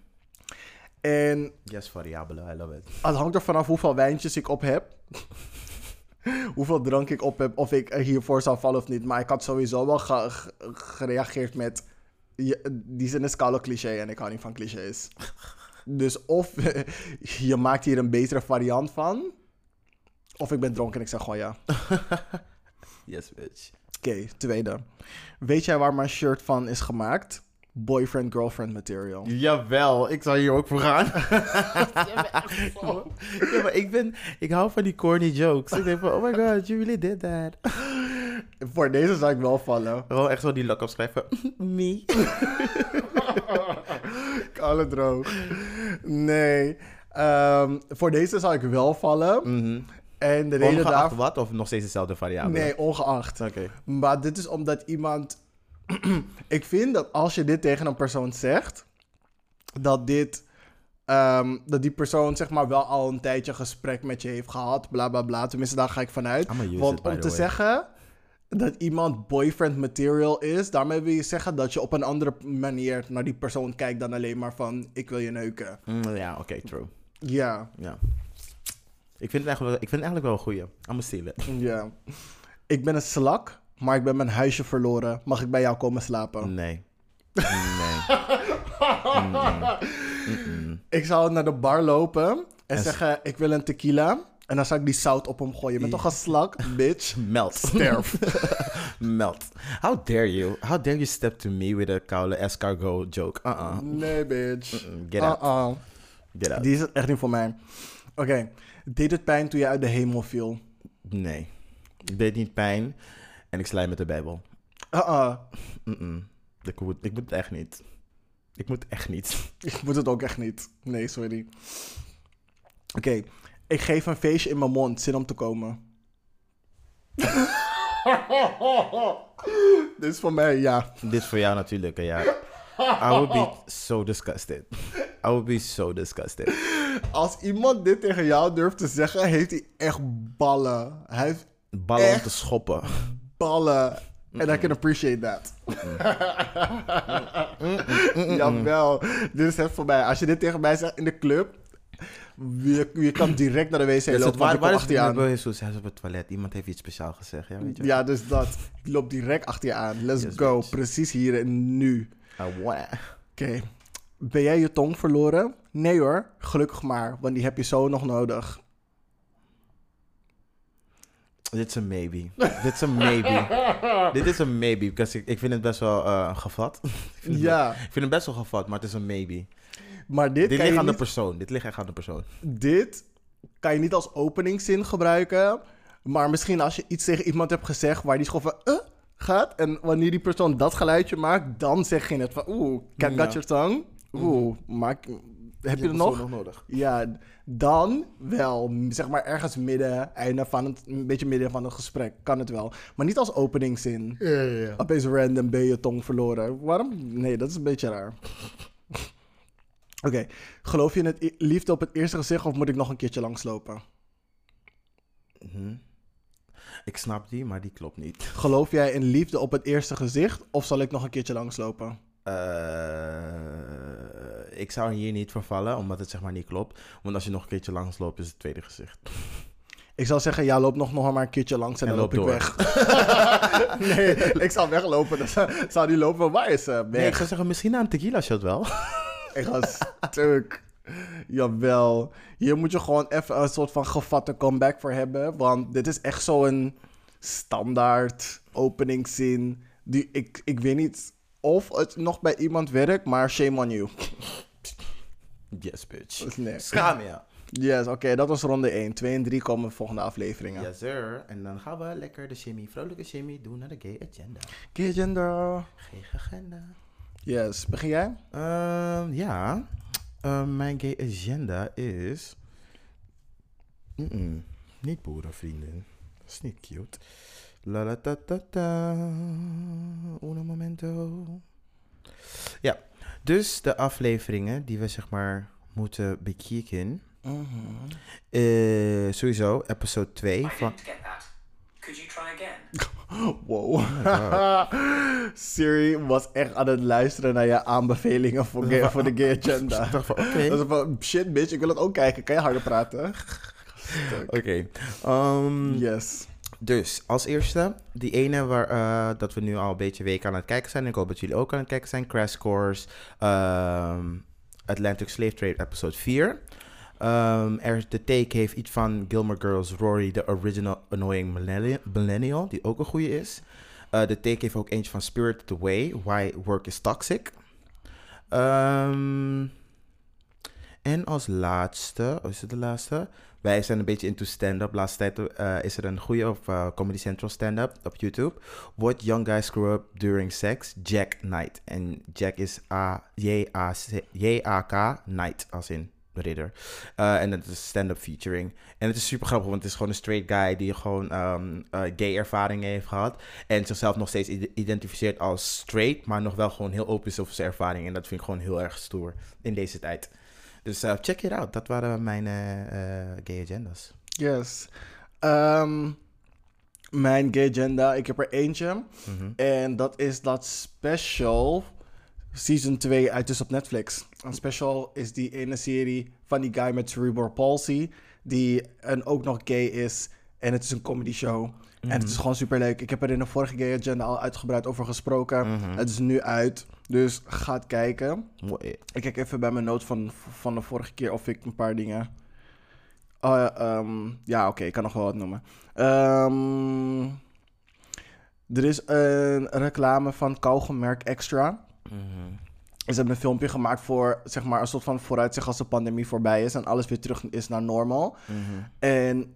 En Yes, variabele. I love it. het hangt er vanaf hoeveel wijntjes ik op heb. hoeveel drank ik op heb. Of ik er hiervoor zou vallen of niet. Maar ik had sowieso wel ge- ge- gereageerd met... Je, die zin is koude cliché en ik hou niet van clichés. dus of je maakt hier een betere variant van... Of ik ben dronken en ik zeg gewoon ja. Yes, bitch. Oké, tweede. Weet jij waar mijn shirt van is gemaakt? Boyfriend-girlfriend material. Jawel, ik zal hier ook voor gaan. ja, maar ik, ben, ik hou van die corny jokes. Ik denk van, oh my god, you really did that. Voor deze zou ik wel vallen. Gewoon echt zo die lak opschrijven. Me. Alle droog. Nee. Ehm, voor deze zou ik wel vallen. Mhm. En de reden Ongeacht daarvoor... wat? Of nog steeds dezelfde variabele? Nee, ongeacht. Oké. Maar dit is omdat iemand... ik vind dat als je dit tegen een persoon zegt... dat dit... ehm, dat die persoon zeg maar wel al een tijdje gesprek met je heeft gehad. Bla bla bla. Tenminste, daar ga ik vanuit. Want it, om te way. zeggen dat iemand boyfriend material is... daarmee wil je zeggen dat je op een andere manier naar die persoon kijkt... dan alleen maar van, ik wil je neuken. Mm, ja, oké, true. Ja, Ja. Ik vind het eigenlijk wel, ik vind het eigenlijk wel een goeie. I'm it. ja. Ik ben een slak, maar ik ben mijn huisje verloren. Mag ik bij jou komen slapen? Nee. Nee. Ik zou naar de bar lopen en, zeggen: Ik wil een tequila. En dan zou ik die zout op hem gooien. Je bent toch een slak, bitch? Melt. Sterf. Melt. How dare you? How dare you step to me with a koude escargot joke? Uh-uh. Nee, bitch. Get out. Uh-uh. Get out. Die is echt niet voor mij. Oké. Deed het pijn toen je uit de hemel viel? Nee. Ik deed niet pijn. En ik slijm met de Bijbel. Uh-uh. Mm-mm. Ik, moet, ik moet het echt niet. Ik moet echt niet. Ik moet het ook echt niet. Nee, sorry. Oké. Ik geef een feestje in mijn mond. Zin om te komen. Dit is voor mij, ja. Dit is voor jou natuurlijk, ja. I would be so disgusted. I would be so disgusted. Als iemand dit tegen jou durft te zeggen, heeft hij echt ballen. Hij heeft Ballen om te schoppen. Ballen. En I can appreciate that. Jawel. Dit is het voor mij. Als je dit tegen mij zegt in de club, je, je kan direct naar de wc lopen. waar, waar ik is je aan. Hij is op het toilet. Iemand heeft iets speciaals gezegd. Ja, weet je Ja, dus dat. Ik loop direct achter je aan. Let's Yes, go. bitch. Precies hier en nu. Ah. Oké. Ben jij je tong verloren? Nee hoor. Gelukkig maar, want die heb je zo nog nodig. Dit is een maybe. Dit is een maybe. Dit is een maybe. Because ik, ik vind het best wel eh, gevat. ik, vind het, Ja, ik vind het best wel gevat, maar het is een maybe. maar dit, Dit kan ligt je aan de persoon. Dit ligt echt aan de persoon. dit kan je niet als openingszin gebruiken. Maar misschien als je iets tegen iemand hebt gezegd waar die gewoon van... gaat. En wanneer die persoon dat geluidje maakt, dan zeg je het van... Oeh, cat got Ja. your tongue. Oeh, maak, heb je, nog? nog nodig. Ja, dan wel. Zeg maar ergens midden, einde van het, een beetje midden van het gesprek. Kan het wel. Maar niet als openingszin. Ja, ja, ja. Opeens random ben je tong verloren. Waarom? Nee, dat is een beetje raar. Oké, geloof je in het liefde op het eerste gezicht of moet ik nog een keertje langslopen? Mhm. Ik snap die, maar die klopt niet. Geloof jij in liefde op het eerste gezicht of zal ik nog een keertje langslopen? Eh, ik zou hier niet voor vallen, omdat het zeg maar niet klopt. Want als je nog een keertje langs loopt, is het tweede gezicht. Ik zou zeggen, ja, loop nog, nog maar een keertje langs en, En dan loop, loop ik weg. nee, ik zou weglopen. Dan zou- die lopen, waar is ze? Weg. Nee, ik zou zeggen, misschien na een tequila shot wel. Ik ga stuk. Jawel. Hier moet je gewoon even een soort van gevatte comeback voor hebben. Want dit is echt zo'n standaard openingszin. Die, ik, ik weet niet of het nog bij iemand werkt, maar shame on you. Yes, bitch. Nee. Schaam je. Yes, oké, dat was ronde 1. 2 en 3 komen de volgende afleveringen. Yes, sir. En dan gaan we lekker de shimmy, vrolijke shimmy doen naar de gay agenda. Gay gender. Gay agenda. Yes, begin jij? Ehm, ja. Ehm, mijn gay agenda is... Niet boerenvrienden. Dat is niet cute. La la ta ta ta. Uno momento. Ja, dus de afleveringen die we zeg maar moeten bekijken. Eh, sowieso, episode 2 I van... didn't get that. Could you try again? Wow. Siri was echt aan het luisteren naar je aanbevelingen voor, gay- voor de gay agenda. Ik dacht van, oké. Dat is van, shit bitch, ik wil het ook kijken. Kan je harder praten? Oké. Ehm, Yes. Dus als eerste, die ene waar eh, dat we nu al een beetje weken aan het kijken zijn. Ik hoop dat jullie ook aan het kijken zijn. Crash Course, ehm, Atlantic Slave Trade episode 4. Ehm, er, de take heeft iets van Gilmore Girls, Rory, the original annoying millennial, die ook een goede is. Eh, de take heeft ook eentje van Spirit the Way, Why Work is Toxic. Ehm, en als laatste, oh, is het de laatste? Wij zijn een beetje into stand-up. Laatste tijd eh, is er een goede op eh, Comedy Central stand-up op YouTube. What Young Guys Screw Up During Sex, Jack Knight. En Jack is A-J-A-K Knight, als in ridder. Eh, en het is stand-up featuring. En het is super grappig, want het is gewoon een straight guy die gewoon ehm, eh, gay ervaringen heeft gehad. En zichzelf nog steeds ide- identificeert als straight, maar nog wel gewoon heel open is over zijn ervaring. En dat vind ik gewoon heel erg stoer in deze tijd. Dus eh, check it out. Dat waren mijn eh, eh, gay agendas. Yes. Ehm, mijn gay agenda, ik heb er eentje. Mhm. En dat is dat special season 2 uit dus op Netflix. Een special is die ene serie van die guy met cerebral palsy. Die en ook nog gay is. En het is een comedy show. En het is gewoon super leuk. Ik heb er in de vorige gay agenda al uitgebreid over gesproken. Het is nu uit. Dus ga het kijken. Mooi. Ik kijk even bij mijn notes van, van de vorige keer of ik een paar dingen. Ja, ehm, ja, oké, ik kan nog wel wat noemen. Ehm, er is een reclame van kauwgommerk Extra. Mhm. Ze hebben een filmpje gemaakt voor zeg maar, een soort van vooruitzicht als de pandemie voorbij is en alles weer terug is naar normal. Mhm. En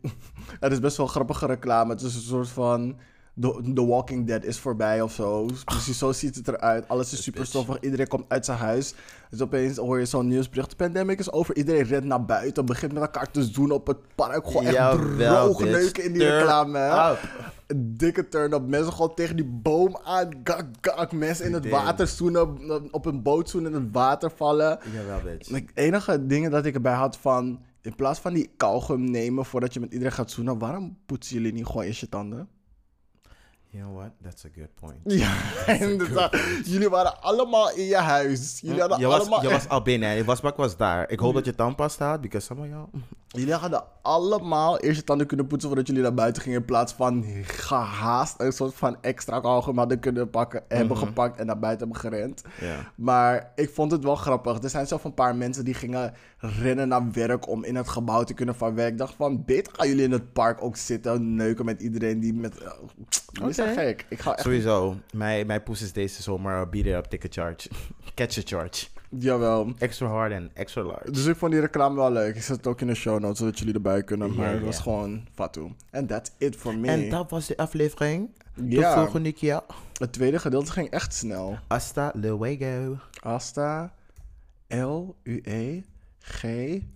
het is best wel grappige reclame. Het is een soort van. The, The Walking Dead is voorbij of zo. Precies zo ziet het eruit. Alles is super stoffig. Iedereen komt uit zijn huis. Dus opeens hoor je zo'n nieuwsbericht. De pandemic is over. Iedereen rent naar buiten. Begint met elkaar te doen op het park. Gewoon echt droog neuken in die reclame. dikke turn-up. Mensen gewoon tegen die boom aan. Gak, gak. Mensen in het water zoenen. Op een boot zoenen in het water vallen. Jawel, bitch. Het enige dingen dat ik erbij had van... In plaats van die kauwgum nemen voordat je met iedereen gaat zoenen... waarom poetsen jullie niet gewoon eerst je tanden? You know what? That's a good point. Ja, inderdaad. Jullie waren allemaal in je huis. Jullie hadden je, was, allemaal... je was al binnen en je wasbak was daar. Ik hoop dat je tandpasta had, because some of y'all... Jullie hadden allemaal eerst je tanden kunnen poetsen voordat jullie naar buiten gingen. In plaats van gehaast een soort van extra kauwgum hadden kunnen pakken. Hebben gepakt en naar buiten hebben gerend. Ja. Maar ik vond het wel grappig. Er zijn zelf een paar mensen die gingen rennen naar werk om in het gebouw te kunnen van werk. Ik dacht van, beter gaan jullie in het park ook zitten neuken met iedereen die met... Uh, jullie zijn Oké. gek. Ik ga echt... Sowieso. Mijn, mijn poes is deze zomer beat it up, ticket charge. Catch a charge. Jawel. Extra hard en extra large. Dus ik vond die reclame wel leuk. Ik zet het ook in de show notes, zodat jullie erbij kunnen. Maar het was gewoon fatu. And that's it for me. En dat was de aflevering. Tot Ja. volgende keer. Het tweede gedeelte ging echt snel. Hasta luego. Asta, L, U, E, G,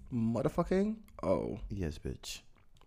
motherfucking, O. Yes, bitch.